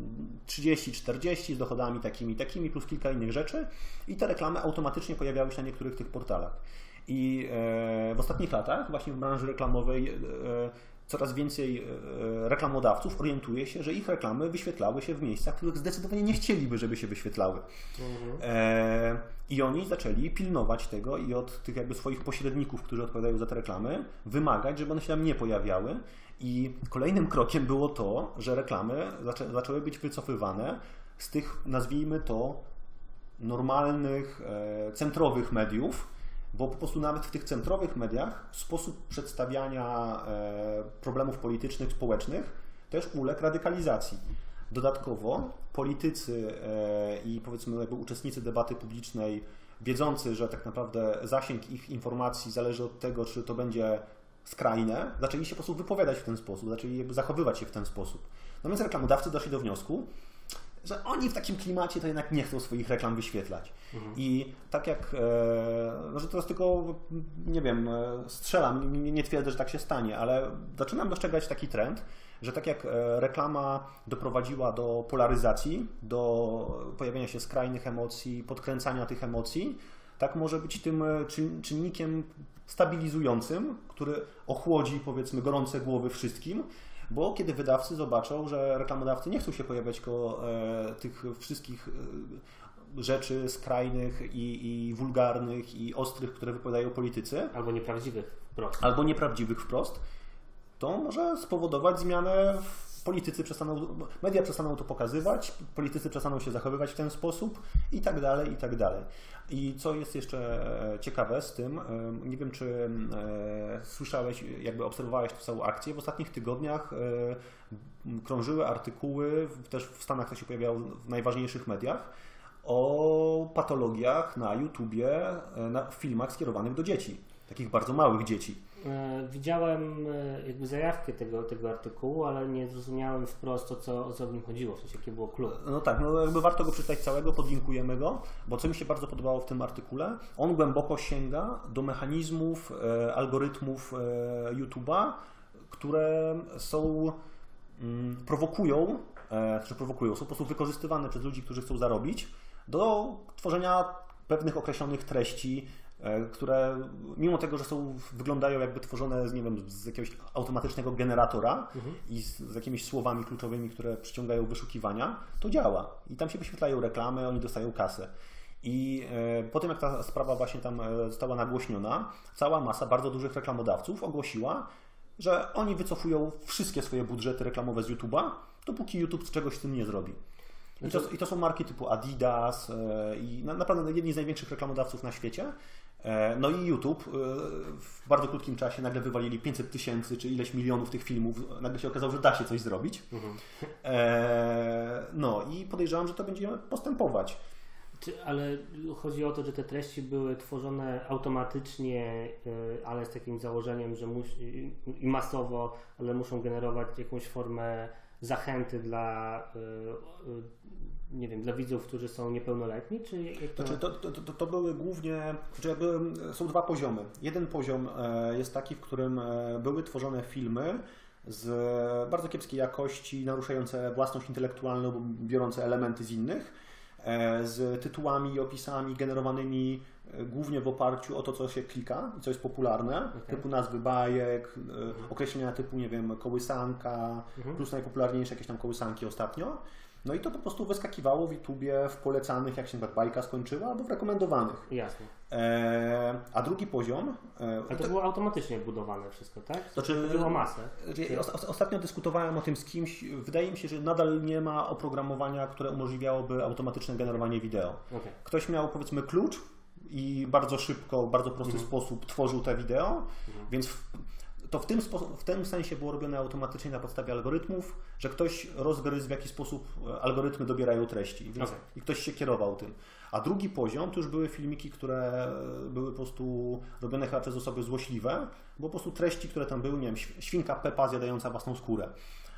30-40 z dochodami takimi, takimi, plus kilka innych rzeczy i te reklamy automatycznie pojawiały się na niektórych tych portalach. I e, w ostatnich latach, właśnie w branży reklamowej, e, coraz więcej e, reklamodawców orientuje się, że ich reklamy wyświetlały się w miejscach, w których zdecydowanie nie chcieliby, żeby się wyświetlały. Mhm. E, I oni zaczęli pilnować tego i od tych jakby swoich pośredników, którzy odpowiadają za te reklamy, wymagać, żeby one się tam nie pojawiały. I kolejnym krokiem było to, że reklamy zaczę, zaczęły być wycofywane z tych, nazwijmy to, normalnych, e, centrowych mediów, bo po prostu nawet w tych centrowych mediach sposób przedstawiania e, problemów politycznych, społecznych też uległ radykalizacji. Dodatkowo politycy e, i powiedzmy jakby uczestnicy debaty publicznej, wiedzący, że tak naprawdę zasięg ich informacji zależy od tego, czy to będzie skrajne, zaczęli się po prostu wypowiadać w ten sposób, zaczęli jakby zachowywać się w ten sposób. Więc reklamodawcy doszli do wniosku, że oni w takim klimacie to jednak nie chcą swoich reklam wyświetlać. I tak jak, e, no, że teraz tylko, nie wiem, e, strzelam, nie, nie twierdzę, że tak się stanie, ale zaczynam dostrzegać taki trend, że tak jak e, reklama doprowadziła do polaryzacji, do pojawienia się skrajnych emocji, podkręcania tych emocji, tak może być tym e, czyn- czynnikiem stabilizującym, który ochłodzi powiedzmy gorące głowy wszystkim, Bo kiedy wydawcy zobaczą, że reklamodawcy nie chcą się pojawiać koło e, tych wszystkich e, rzeczy skrajnych i, i wulgarnych i ostrych, które wypowiadają politycy, Albo nieprawdziwych wprost. albo nieprawdziwych wprost, to może spowodować zmianę w politycy przestaną, media przestaną to pokazywać, politycy przestaną się zachowywać w ten sposób i tak dalej, i tak dalej. I co jest jeszcze ciekawe z tym, nie wiem czy e, słyszałeś, jakby obserwowałeś tę całą akcję, w ostatnich tygodniach krążyły artykuły, też w Stanach to się pojawiało w najważniejszych mediach, o patologiach na YouTubie, e, na filmach skierowanych do dzieci, takich bardzo małych dzieci. E, Widziałem e, jakby zajawkę tego, tego artykułu, ale nie zrozumiałem wprost o co, o co w nim chodziło, w sensie jaki było klub. No tak, no jakby warto go przeczytać całego, podlinkujemy go, bo co mi się bardzo podobało w tym artykule, on głęboko sięga do mechanizmów, e, algorytmów e, YouTube'a, które są, mm, prowokują, e, czy prowokują, są po prostu wykorzystywane przez ludzi, którzy chcą zarobić, do tworzenia pewnych określonych treści, które mimo tego, że są, wyglądają jakby tworzone z, nie wiem, z jakiegoś automatycznego generatora i z, z jakimiś słowami kluczowymi, które przyciągają wyszukiwania, to działa. I tam się wyświetlają reklamy, oni dostają kasę. I e, po tym, jak ta sprawa właśnie tam e, została nagłośniona, cała masa bardzo dużych reklamodawców ogłosiła, że oni wycofują wszystkie swoje budżety reklamowe z YouTube'a, dopóki YouTube czegoś z tym nie zrobi. I to, I to są marki typu Adidas e, i na, naprawdę jedni z największych reklamodawców na świecie. E, No i YouTube e, w bardzo krótkim czasie nagle wywalili 500 tysięcy czy ileś milionów tych filmów. Nagle się okazało, że da się coś zrobić. E, No i podejrzewam, że to będzie postępować. Czy, ale chodzi o to, że te treści były tworzone automatycznie, ale z takim założeniem, że mus, i i masowo, ale muszą generować jakąś formę zachęty dla, y, y, nie wiem, dla widzów, którzy są niepełnoletni, czy to... Znaczy, to, to, to, to były głównie, znaczy jakby są dwa poziomy. Jeden poziom e, jest taki, w którym e, były tworzone filmy z bardzo kiepskiej jakości, naruszające własność intelektualną, biorące elementy z innych, e, z tytułami i opisami generowanymi głównie w oparciu o to, co się klika i co jest popularne, typu nazwy bajek, e, określenia typu, nie wiem, kołysanka, plus najpopularniejsze jakieś tam kołysanki ostatnio. No i to po prostu wyskakiwało w YouTubie w polecanych, jak się przykład bajka skończyła, albo w rekomendowanych. Jasne. E, a drugi poziom. E, Ale to było automatycznie budowane wszystko, tak? Znaczy- Chodziło o masę. Ostatnio dyskutowałem o tym z kimś. Wydaje mi się, że nadal nie ma oprogramowania, które umożliwiałoby automatyczne generowanie wideo. Okej. Ktoś miał powiedzmy klucz i bardzo szybko, w bardzo prosty sposób tworzył te wideo, więc w, to w tym, w tym sensie było robione automatycznie na podstawie algorytmów, że ktoś rozgryzł w jaki sposób e, algorytmy dobierają treści więc, Okej. i ktoś się kierował tym. A drugi poziom to już były filmiki, które e, były po prostu robione chyba przez osoby złośliwe, bo po prostu treści, które tam były, nie wiem, św- świnka Pepa zjadająca własną skórę.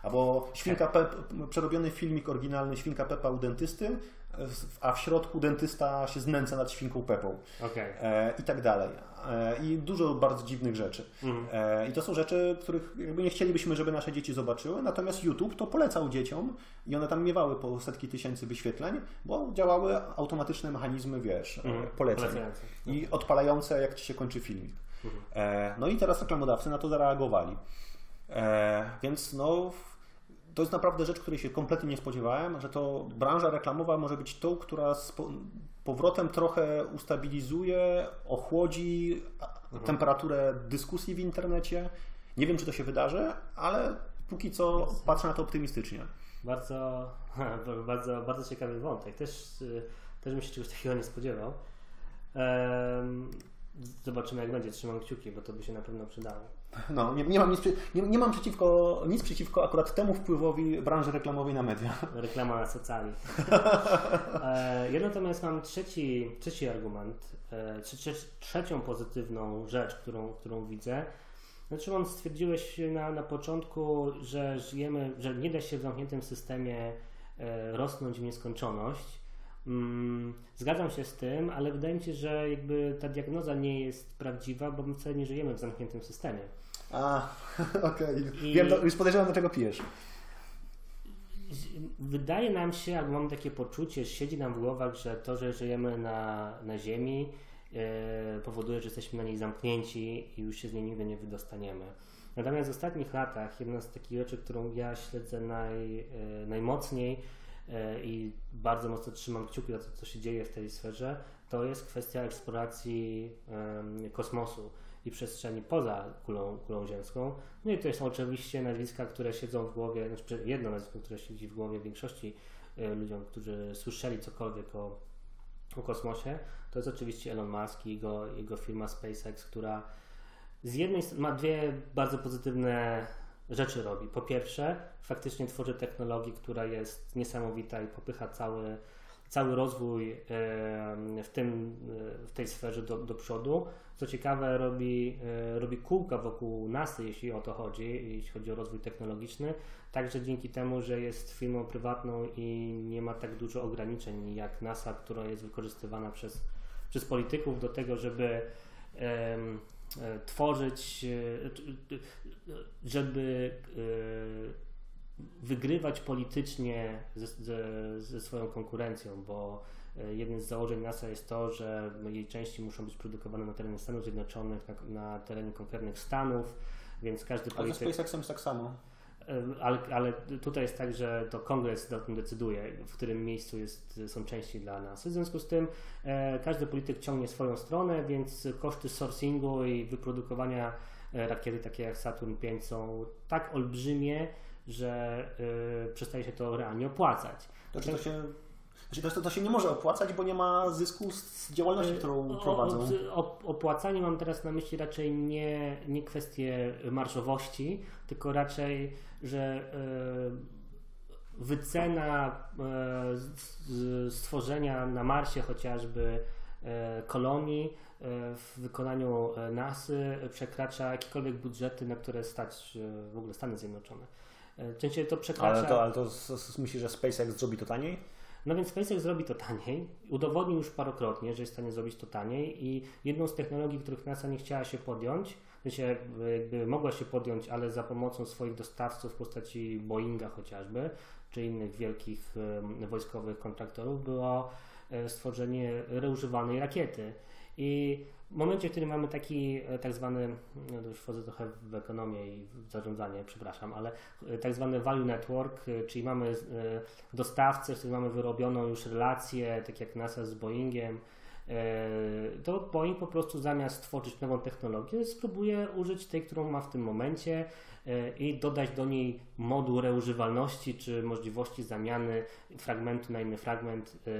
Albo świnka Pep, przerobiony filmik oryginalny Świnka Pepa u dentysty, a w środku dentysta się znęca nad świnką Pepą Okej. e, i tak dalej. E, I dużo bardzo dziwnych rzeczy. E, I to są rzeczy, których jakby nie chcielibyśmy, żeby nasze dzieci zobaczyły, natomiast YouTube to polecał dzieciom i one tam miewały po setki tysięcy wyświetleń, bo działały automatyczne mechanizmy, wiesz, e, poleceń i odpalające, jak ci się kończy filmik. E, no i teraz reklamodawcy na to zareagowali. E, więc no, to jest naprawdę rzecz, której się kompletnie nie spodziewałem, że to branża reklamowa może być tą, która z po- powrotem trochę ustabilizuje, ochłodzi a- temperaturę dyskusji w internecie. Nie wiem, czy to się wydarzy, ale póki co patrzę na to optymistycznie. Bardzo, bardzo, bardzo ciekawy wątek. Też, też bym się czegoś takiego nie spodziewał. Zobaczymy jak będzie. Trzymam kciuki, bo to by się na pewno przydało. No, nie, nie, mam nic, nie, nie mam przeciwko, nic przeciwko akurat temu wpływowi branży reklamowej na media. Reklama na socjali. E, Ja natomiast mam trzeci, trzeci argument, e, trze- trzecią pozytywną rzecz, którą, którą widzę. Znaczy, on stwierdziłeś na, na początku, że żyjemy, że nie da się w zamkniętym systemie e, rosnąć w nieskończoność. Mm, Zgadzam się z tym, ale wydaje mi się, że jakby ta diagnoza nie jest prawdziwa, bo my wcale nie żyjemy w zamkniętym systemie. A, okej. I- Wiem, do, już podejrzewam, do czego pijesz. Wydaje nam się, albo mamy takie poczucie, siedzi nam w głowach, że to, że żyjemy na, na Ziemi, e, powoduje, że jesteśmy na niej zamknięci i już się z niej nigdy nie wydostaniemy. Natomiast w ostatnich latach jedna z takich rzeczy, którą ja śledzę naj, najmocniej i bardzo mocno trzymam kciuki za to, co się dzieje w tej sferze, to jest kwestia eksploracji kosmosu i przestrzeni poza kulą, kulą ziemską. No i to są oczywiście nazwiska, które siedzą w głowie, znaczy jedno nazwisko, które siedzi w głowie większości e, ludziom, którzy słyszeli cokolwiek o, o kosmosie. To jest oczywiście Elon Musk i jego, jego firma SpaceX, która z jednej strony ma dwie bardzo pozytywne rzeczy robi. Po pierwsze, faktycznie tworzy technologię, która jest niesamowita i popycha cały cały rozwój w, tym, e, w tej sferze do, do przodu. Co ciekawe, robi, e, robi kółka wokół NASA, jeśli o to chodzi, jeśli chodzi o rozwój technologiczny, także dzięki temu, że jest firmą prywatną i nie ma tak dużo ograniczeń jak NASA, która jest wykorzystywana przez, przez polityków do tego, żeby tworzyć, żeby wygrywać politycznie ze, ze, ze, swoją konkurencją, bo e, jednym z założeń NASA jest to, że jej części muszą być produkowane na terenie Stanów Zjednoczonych, na, na terenie konkretnych stanów, więc każdy polityk... Ale z SpaceXem jest tak samo. E, ale, ale, tutaj jest tak, że to kongres o tym decyduje, w którym miejscu jest, są części dla nas. W związku z tym e, każdy polityk ciągnie swoją stronę, więc koszty sourcingu i wyprodukowania e, rakiety takie jak Saturn V są tak olbrzymie, że y, przestaje się to realnie opłacać. To, czy to się znaczy to, to się nie może opłacać, bo nie ma zysku z działalności, którą prowadzą. O, opłacanie mam teraz na myśli raczej nie, nie kwestię marszowości, tylko raczej, że y, wycena y, stworzenia na Marsie chociażby kolonii w wykonaniu NASY przekracza jakiekolwiek budżety, na które stać w ogóle Stany Zjednoczone. Częściej to przekracza... Ale to, ale to myślisz, że SpaceX zrobi to taniej? No więc SpaceX zrobi to taniej. Udowodnił już parokrotnie, że jest w stanie zrobić to taniej i jedną z technologii, których NASA nie chciała się podjąć, się jakby mogła się podjąć, ale za pomocą swoich dostawców w postaci Boeinga chociażby, czy innych wielkich wojskowych kontraktorów, było e, stworzenie reużywanej rakiety. I w momencie, w którym mamy taki e, tak zwany, no już wchodzę trochę w ekonomię i w zarządzanie, przepraszam, ale e, tak zwany value network, e, czyli mamy dostawcę, z którym mamy wyrobioną już relację, tak jak NASA z Boeingiem, to Boeing po prostu zamiast tworzyć nową technologię, spróbuje użyć tej, którą ma w tym momencie E, i dodać do niej moduł reużywalności czy możliwości zamiany fragmentu na inny fragment e,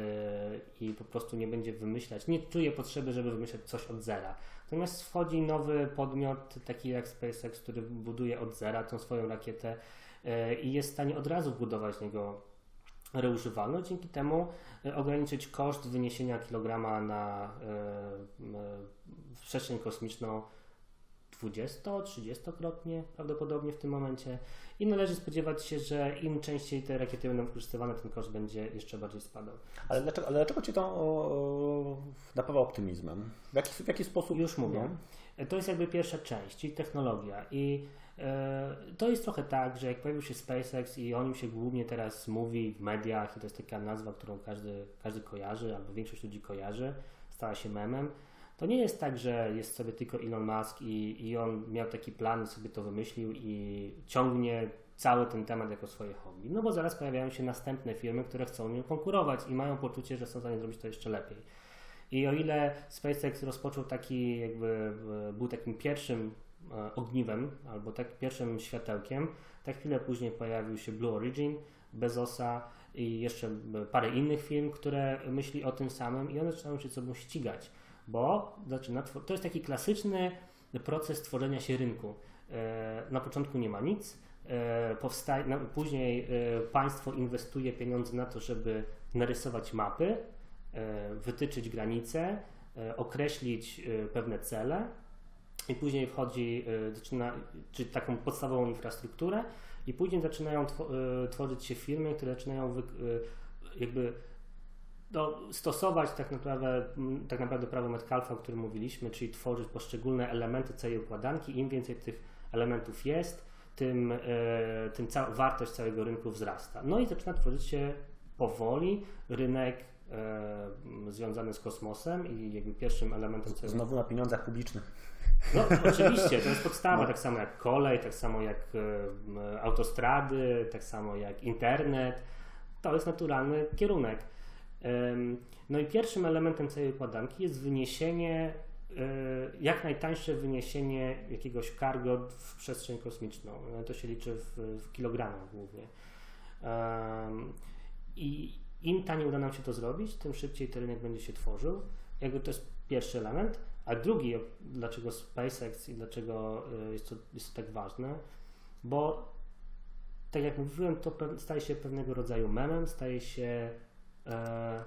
i po prostu nie będzie wymyślać, nie czuje potrzeby, żeby wymyślać coś od zera. Natomiast wchodzi nowy podmiot, taki jak SpaceX, który buduje od zera tą swoją rakietę e, i jest w stanie od razu budować niego reużywalność, dzięki temu ograniczyć koszt wyniesienia kilograma na przestrzeń kosmiczną 20-30-krotnie prawdopodobnie w tym momencie i należy spodziewać się, że im częściej te rakiety będą wykorzystywane, ten koszt będzie jeszcze bardziej spadał. Ale dlaczego, ale dlaczego Cię to o, napawa optymizmem? W jaki, w jaki sposób? Już mówię. No? To jest jakby pierwsza część, czyli technologia i e, to jest trochę tak, że jak pojawił się SpaceX i o nim się głównie teraz mówi w mediach i to jest taka nazwa, którą każdy, każdy kojarzy albo większość ludzi kojarzy, stała się memem, to nie jest tak, że jest sobie tylko Elon Musk i, i on miał taki plan, sobie to wymyślił i ciągnie cały ten temat jako swoje hobby. No bo zaraz pojawiają się następne firmy, które chcą nim konkurować i mają poczucie, że są w stanie zrobić to jeszcze lepiej. I o ile SpaceX rozpoczął taki, jakby był takim pierwszym e, ogniwem, albo tak pierwszym światełkiem, tak chwilę później pojawił się Blue Origin, Bezosa i jeszcze parę innych firm, które myśli o tym samym i one zaczynają się sobą ścigać bo zaczyna, to jest taki klasyczny proces tworzenia się rynku. E, na początku nie ma nic, e, powstaje, później e, państwo inwestuje pieniądze na to, żeby narysować mapy, wytyczyć granice, określić pewne cele i później wchodzi, zaczyna, czy taką podstawową infrastrukturę i później zaczynają tworzyć się firmy, które zaczynają jakby no, stosować tak naprawdę, tak naprawdę prawo Metcalfa, o którym mówiliśmy, czyli tworzyć poszczególne elementy całej układanki. Im więcej tych elementów jest, tym, tym wartość całego rynku wzrasta. No i zaczyna tworzyć się powoli rynek e, związane z kosmosem i jakby pierwszym elementem całego... Znowu na pieniądzach publicznych. No oczywiście, to jest podstawa, no. tak samo jak kolej, tak samo jak e, autostrady, tak samo jak internet. To jest naturalny kierunek. No i pierwszym elementem całej układanki jest wyniesienie, e, jak najtańsze wyniesienie jakiegoś cargo w przestrzeń kosmiczną. No, to się liczy w, w kilogramach głównie. I im taniej uda nam się to zrobić, tym szybciej ten rynek będzie się tworzył. Jakby to jest pierwszy element. A drugi, dlaczego SpaceX i dlaczego e, jest to, jest to tak ważne, bo tak jak mówiłem, to staje się pewnego rodzaju memem, staje się e,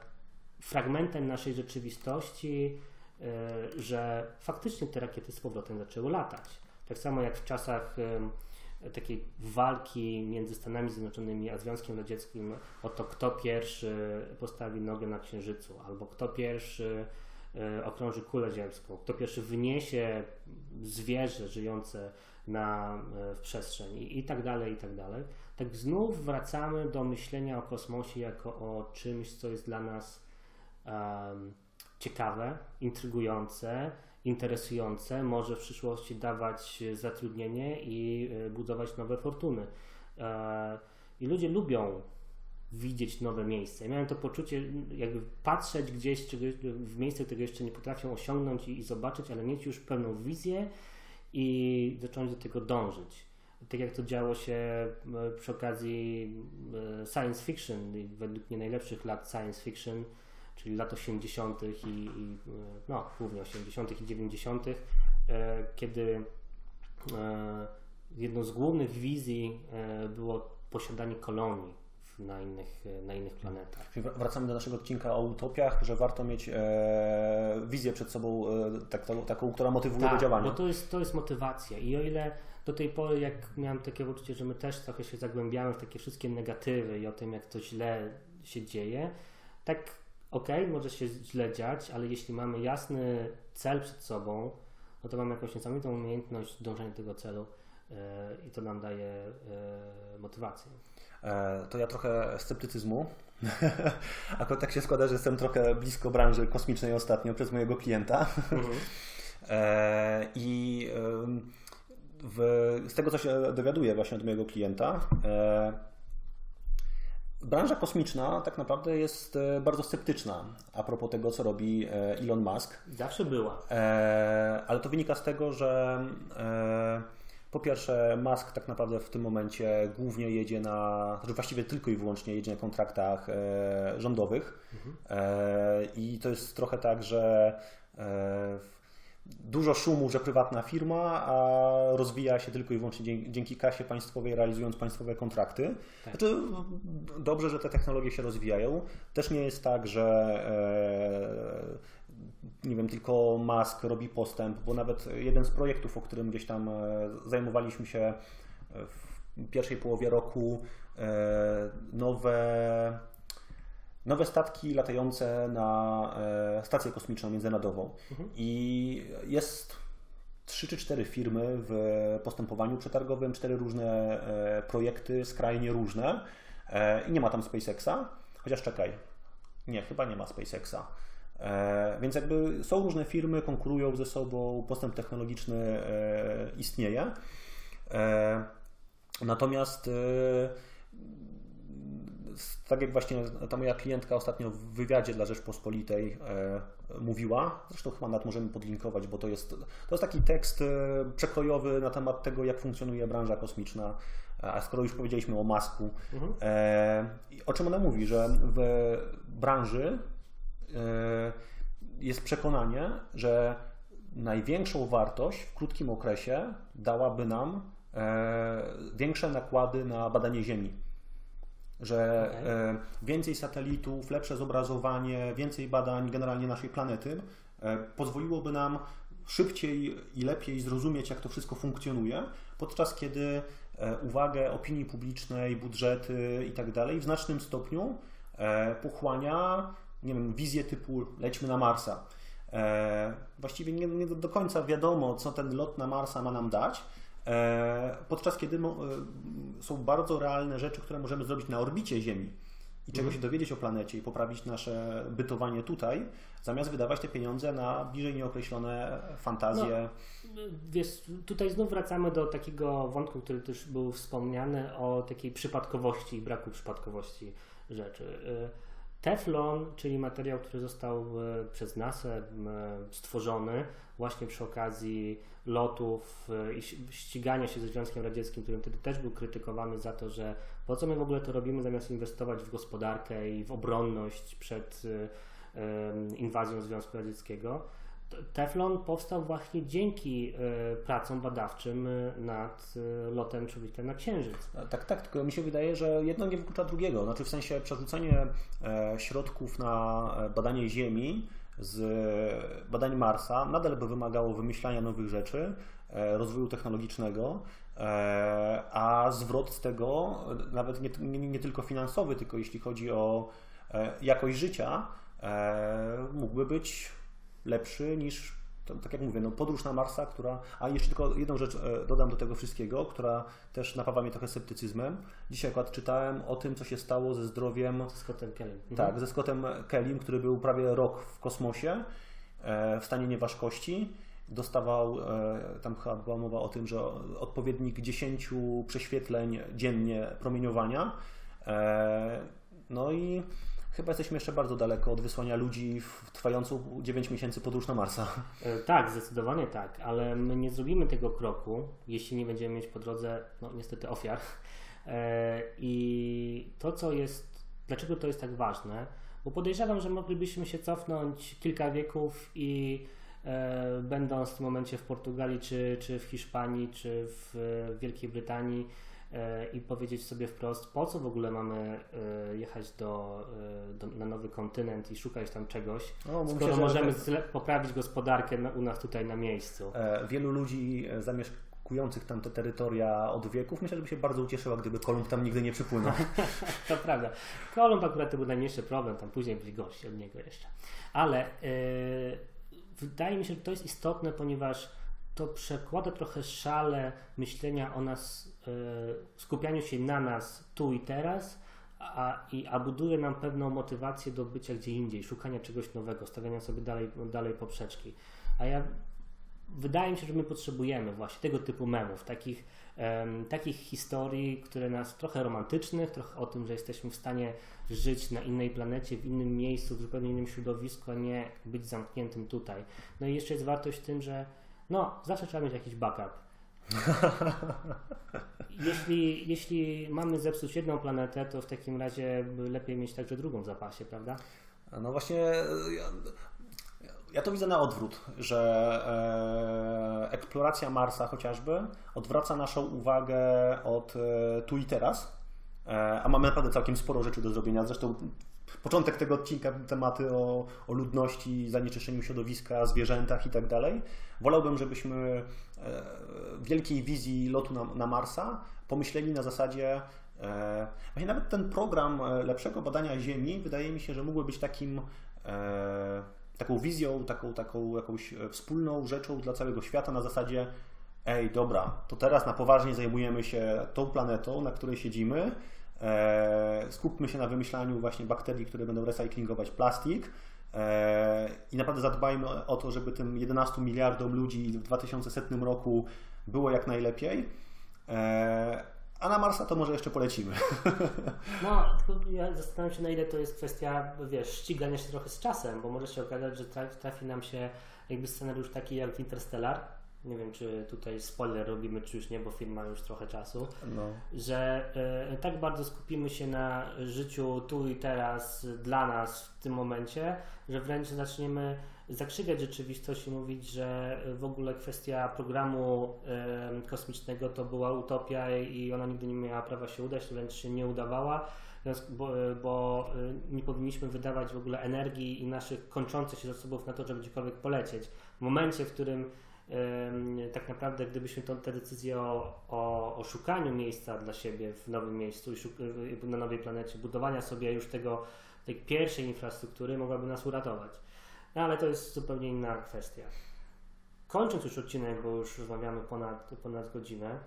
fragmentem naszej rzeczywistości, e, że faktycznie te rakiety z powrotem zaczęły latać. Tak samo jak w czasach e, takiej walki między Stanami Zjednoczonymi a Związkiem Radzieckim o to, kto pierwszy postawi nogę na Księżycu, albo kto pierwszy okrąży kulę ziemską, kto pierwszy wyniesie zwierzę żyjące na, w przestrzeń i, tak dalej, i tak dalej. Tak znów wracamy do myślenia o kosmosie jako o czymś, co jest dla nas um, ciekawe, intrygujące, interesujące, może w przyszłości dawać zatrudnienie i e, budować nowe fortuny. E, I ludzie lubią widzieć nowe miejsca. Ja miałem to poczucie, jakby patrzeć gdzieś w miejsce, którego jeszcze nie potrafią osiągnąć i, i zobaczyć, ale mieć już pewną wizję i zacząć do tego dążyć. Tak jak to działo się e, przy okazji science fiction, według mnie najlepszych lat science fiction, czyli lat 80. i, i no, głównie 80. i 90., e, kiedy e, jedną z głównych wizji e, było posiadanie kolonii na innych, na innych planetach. Wracamy do naszego odcinka o utopiach, że warto mieć e, wizję przed sobą e, tak, taką, taką, która motywuje tak, do działania. bo to jest, to jest motywacja i o ile do tej pory, jak miałem takie poczucie, że my też trochę się zagłębiamy w takie wszystkie negatywy i o tym, jak to źle się dzieje, tak ok, może się źle dziać, ale jeśli mamy jasny cel przed sobą, no to mamy jakąś niesamowitą umiejętność dążenia do tego celu yy, i to nam daje yy, motywację. E, to ja trochę sceptycyzmu. Akurat tak się składa, że jestem trochę blisko branży kosmicznej ostatnio przez mojego klienta. Mhm. E, I w, z tego, co się dowiaduję właśnie od mojego klienta, e, branża kosmiczna tak naprawdę jest bardzo sceptyczna a propos tego, co robi Elon Musk. Zawsze była. Ale to wynika z tego, że po pierwsze, Musk tak naprawdę w tym momencie głównie jedzie na, znaczy właściwie tylko i wyłącznie jedzie na kontraktach rządowych. Mhm. I to jest trochę tak, że dużo szumu, że prywatna firma, a rozwija się tylko i wyłącznie dzięki, dzięki kasie państwowej, realizując państwowe kontrakty. Tak. Znaczy, dobrze, że te technologie się rozwijają. Też nie jest tak, że e, nie wiem, tylko Musk robi postęp, bo nawet jeden z projektów, o którym gdzieś tam e, zajmowaliśmy się w pierwszej połowie roku, e, nowe nowe statki latające na e, stację kosmiczną międzynarodową. Mhm. I jest trzy czy cztery firmy w postępowaniu przetargowym, cztery różne e, projekty, skrajnie różne. E, I nie ma tam SpaceXa, chociaż czekaj, nie, chyba nie ma SpaceXa. Więc jakby są różne firmy, konkurują ze sobą, postęp technologiczny istnieje. Natomiast tak jak właśnie ta moja klientka ostatnio w wywiadzie dla Rzeczpospolitej e, mówiła, zresztą chyba nawet możemy podlinkować, bo to jest, to jest taki tekst e, przekrojowy na temat tego, jak funkcjonuje branża kosmiczna, a skoro już powiedzieliśmy o masku, mhm. e, o czym ona mówi, że w branży e, jest przekonanie, że największą wartość w krótkim okresie dałaby nam e, większe nakłady na badanie Ziemi że okay. więcej satelitów, lepsze zobrazowanie, więcej badań generalnie naszej planety e, pozwoliłoby nam szybciej i lepiej zrozumieć, jak to wszystko funkcjonuje, podczas kiedy e, uwagę opinii publicznej, budżety i tak dalej w znacznym stopniu pochłania nie wiem, wizję typu lećmy na Marsa. Właściwie nie, nie do końca wiadomo, co ten lot na Marsa ma nam dać, E, podczas kiedy e, są bardzo realne rzeczy, które możemy zrobić na orbicie Ziemi. i czego się dowiedzieć o planecie i poprawić nasze bytowanie tutaj, zamiast wydawać te pieniądze na bliżej nieokreślone fantazje. No, wiesz, tutaj znów wracamy do takiego wątku, który też był wspomniany o takiej przypadkowości i braku przypadkowości rzeczy. Teflon, czyli materiał, który został y, przez NASA y, stworzony właśnie przy okazji lotów i ścigania się ze Związkiem Radzieckim, który wtedy też był krytykowany za to, że po co my w ogóle to robimy, zamiast inwestować w gospodarkę i w obronność przed inwazją Związku Radzieckiego. Teflon powstał właśnie dzięki y, pracom badawczym y, nad y, lotem człowieka na Księżyc. Tak, tak, tylko mi się wydaje, że jedno nie wyklucza drugiego. Znaczy w sensie przerzucenie e, środków na e, badanie Ziemi z badań Marsa nadal by wymagało wymyślania nowych rzeczy, e, rozwoju technologicznego, a zwrot z tego, nawet nie, nie, nie tylko finansowy, tylko jeśli chodzi o jakość życia, mógłby być lepszy niż, to, tak jak mówię, no, podróż na Marsa, która. A jeszcze tylko jedną rzecz e, dodam do tego wszystkiego, która też napawa mnie trochę sceptycyzmem. Dzisiaj akurat czytałem o tym, co się stało ze zdrowiem. Ze Scottem Kellym. Mhm. Tak, ze Scottem Kellym, który był prawie rok w kosmosie e, w stanie nieważkości. Dostawał, e, tam chyba była mowa o tym, że odpowiednik 10 prześwietleń dziennie promieniowania. No i chyba jesteśmy jeszcze bardzo daleko od wysłania ludzi w trwającą 9 miesięcy podróż na Marsa. E, tak, zdecydowanie tak, ale my nie zrobimy tego kroku, jeśli nie będziemy mieć po drodze, no niestety, ofiar. E, I to, co jest, dlaczego to jest tak ważne, bo podejrzewam, że moglibyśmy się cofnąć kilka wieków i e, będąc w tym momencie w Portugalii, czy, czy w Hiszpanii, czy w Wielkiej Brytanii, i powiedzieć sobie wprost, po co w ogóle mamy e, jechać do, e, do na nowy kontynent i szukać tam czegoś, o, skoro myślę, możemy że... poprawić gospodarkę na, u nas tutaj na miejscu. Wielu ludzi zamieszkujących tam te terytoria od wieków, myślę, że by się bardzo ucieszyła, gdyby Kolumb tam nigdy nie przypłynął. to prawda. Kolumb akurat to był najmniejszy problem, tam później byli gorsi od niego jeszcze. Ale yy, wydaje mi się, że to jest istotne, ponieważ to przekłada trochę szale myślenia o nas, e, skupianiu się na nas tu i teraz, a, i, a buduje nam pewną motywację do bycia gdzie indziej, szukania czegoś nowego, stawiania sobie dalej, dalej poprzeczki. A ja wydaje mi się, że my potrzebujemy właśnie tego typu memów, takich, um, takich historii, które nas trochę romantycznych, trochę o tym, że jesteśmy w stanie żyć na innej planecie, w innym miejscu, w zupełnie innym środowisku, a nie być zamkniętym tutaj. No i jeszcze jest wartość w tym, że no, zawsze trzeba mieć jakiś backup. jeśli, jeśli mamy zepsuć jedną planetę, to w takim razie lepiej mieć także drugą w zapasie, prawda? No właśnie, ja, ja to widzę na odwrót, że e, eksploracja Marsa chociażby odwraca naszą uwagę od e, tu i teraz, e, a mamy naprawdę całkiem sporo rzeczy do zrobienia. Zresztą początek tego odcinka tematy o, o ludności, zanieczyszczeniu środowiska, zwierzętach i tak dalej. Wolałbym, żebyśmy e, wielkiej wizji lotu na, na Marsa pomyśleli na zasadzie e, Właśnie nawet ten program e, lepszego badania Ziemi wydaje mi się, że mógłby być takim taką wizją, taką, taką jakąś wspólną rzeczą dla całego świata na zasadzie ej, dobra, to teraz na poważnie zajmujemy się tą planetą, na której siedzimy, skupmy się na wymyślaniu właśnie bakterii, które będą recyklingować plastik e, i naprawdę zadbajmy o to, żeby tym 11 miliardom ludzi w 2100 roku było jak najlepiej. E, a na Marsa to może jeszcze polecimy. No, ja zastanawiam się, na ile to jest kwestia, wiesz, ścigania się trochę z czasem, bo może się okazać, że trafi nam się jakby scenariusz taki jak Interstellar, nie wiem czy tutaj spoiler robimy, czy już nie, bo film ma już trochę czasu, no. że y, tak bardzo skupimy się na życiu tu i teraz dla nas w tym momencie, że wręcz zaczniemy zakrzywać rzeczywistość i mówić, że w ogóle kwestia programu y, kosmicznego to była utopia i ona nigdy nie miała prawa się udać, wręcz się nie udawała, bo, bo nie powinniśmy wydawać w ogóle energii i naszych kończących się zasobów na to, żeby gdziekolwiek polecieć. W momencie, w którym tak naprawdę gdybyśmy tą, tę decyzję o, o, o, szukaniu miejsca dla siebie w nowym miejscu na nowej planecie, budowania sobie już tego, tej pierwszej infrastruktury mogłaby nas uratować. No ale to jest zupełnie inna kwestia. Kończąc już odcinek, bo już rozmawiamy ponad, ponad godzinę,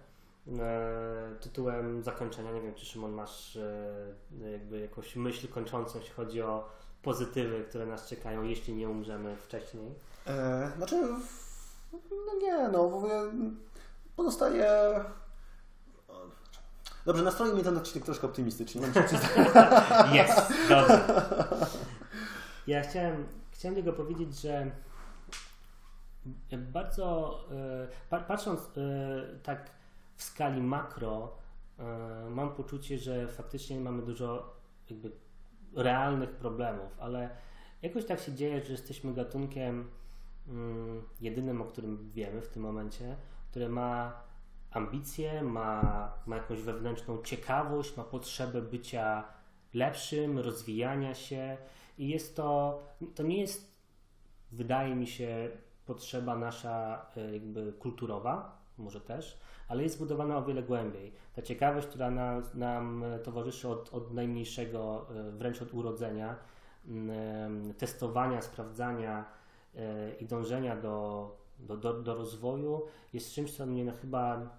tytułem zakończenia. Nie wiem, czy Szymon masz e, jakby jakąś myśl kończącą, jeśli chodzi o pozytywy, które nas czekają, jeśli nie umrzemy wcześniej. E, znaczy, no nie, no w ogóle pozostaje. Dobrze, nastroi mnie ten odcinek troszkę optymistycznie. Jest, dobrze. Ja chciałem, chciałem tylko powiedzieć, że bardzo e, pa- patrząc e, tak w skali makro, e, mam poczucie, że faktycznie mamy dużo jakby realnych problemów, ale jakoś tak się dzieje, że jesteśmy gatunkiem mm, jedynym, o którym wiemy w tym momencie, które ma ambicje, ma, ma jakąś wewnętrzną ciekawość, ma potrzebę bycia lepszym, rozwijania się i jest to, to nie jest, wydaje mi się, potrzeba nasza e, jakby kulturowa, może też, ale jest zbudowana o wiele głębiej. Ta ciekawość, która nam, nam e, towarzyszy od, od najmniejszego, e, wręcz od urodzenia, mm, testowania, sprawdzania e, i dążenia do, do, do, do rozwoju, jest czymś, co mnie chyba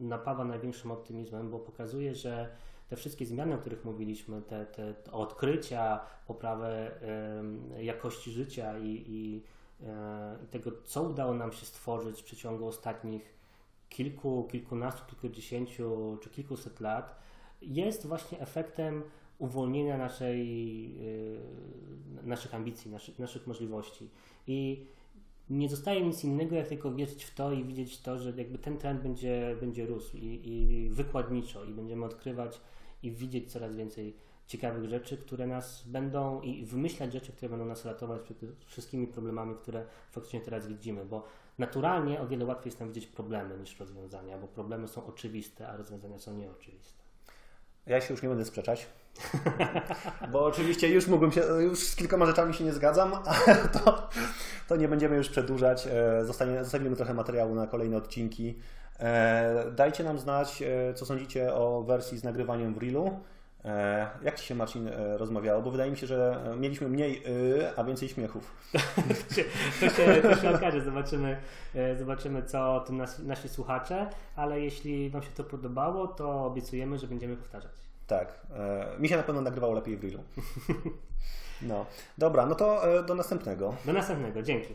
napawa największym optymizmem, bo pokazuje, że te wszystkie zmiany, o których mówiliśmy, te, te, odkrycia, poprawę jakości życia i, e, i tego, co udało nam się stworzyć w przeciągu ostatnich kilku, kilkunastu, kilkudziesięciu czy kilkuset lat, jest właśnie efektem uwolnienia naszej, e, naszych ambicji, naszych, naszych możliwości. I nie zostaje nic innego, jak tylko wierzyć w to i widzieć to, że jakby ten trend będzie, będzie rósł i, i wykładniczo i będziemy odkrywać i widzieć coraz więcej ciekawych rzeczy, które nas będą i wymyślać rzeczy, które będą nas ratować przed wszystkimi problemami, które faktycznie teraz widzimy, bo naturalnie o wiele łatwiej jest nam widzieć problemy niż rozwiązania, bo problemy są oczywiste, a rozwiązania są nieoczywiste. Ja się już nie będę sprzeczać. Bo oczywiście już mógłbym się, już z kilkoma rzeczami się nie zgadzam, ale to, to nie będziemy już przedłużać. E, Zostanie, zostawimy trochę materiału na kolejne odcinki. E, Dajcie nam znać, e, co sądzicie o wersji z nagrywaniem w Reelu. Jak Ci się, Marcin, rozmawiało? Bo wydaje mi się, że mieliśmy mniej y, a więcej śmiechów. To się, to się okaże, zobaczymy, zobaczymy co o tym nas, nasi słuchacze, ale jeśli Wam się to podobało, to obiecujemy, że będziemy powtarzać. Tak, e, mi się na pewno nagrywało lepiej w Reelu. No, dobra, no to e, do następnego. Do następnego, dzięki.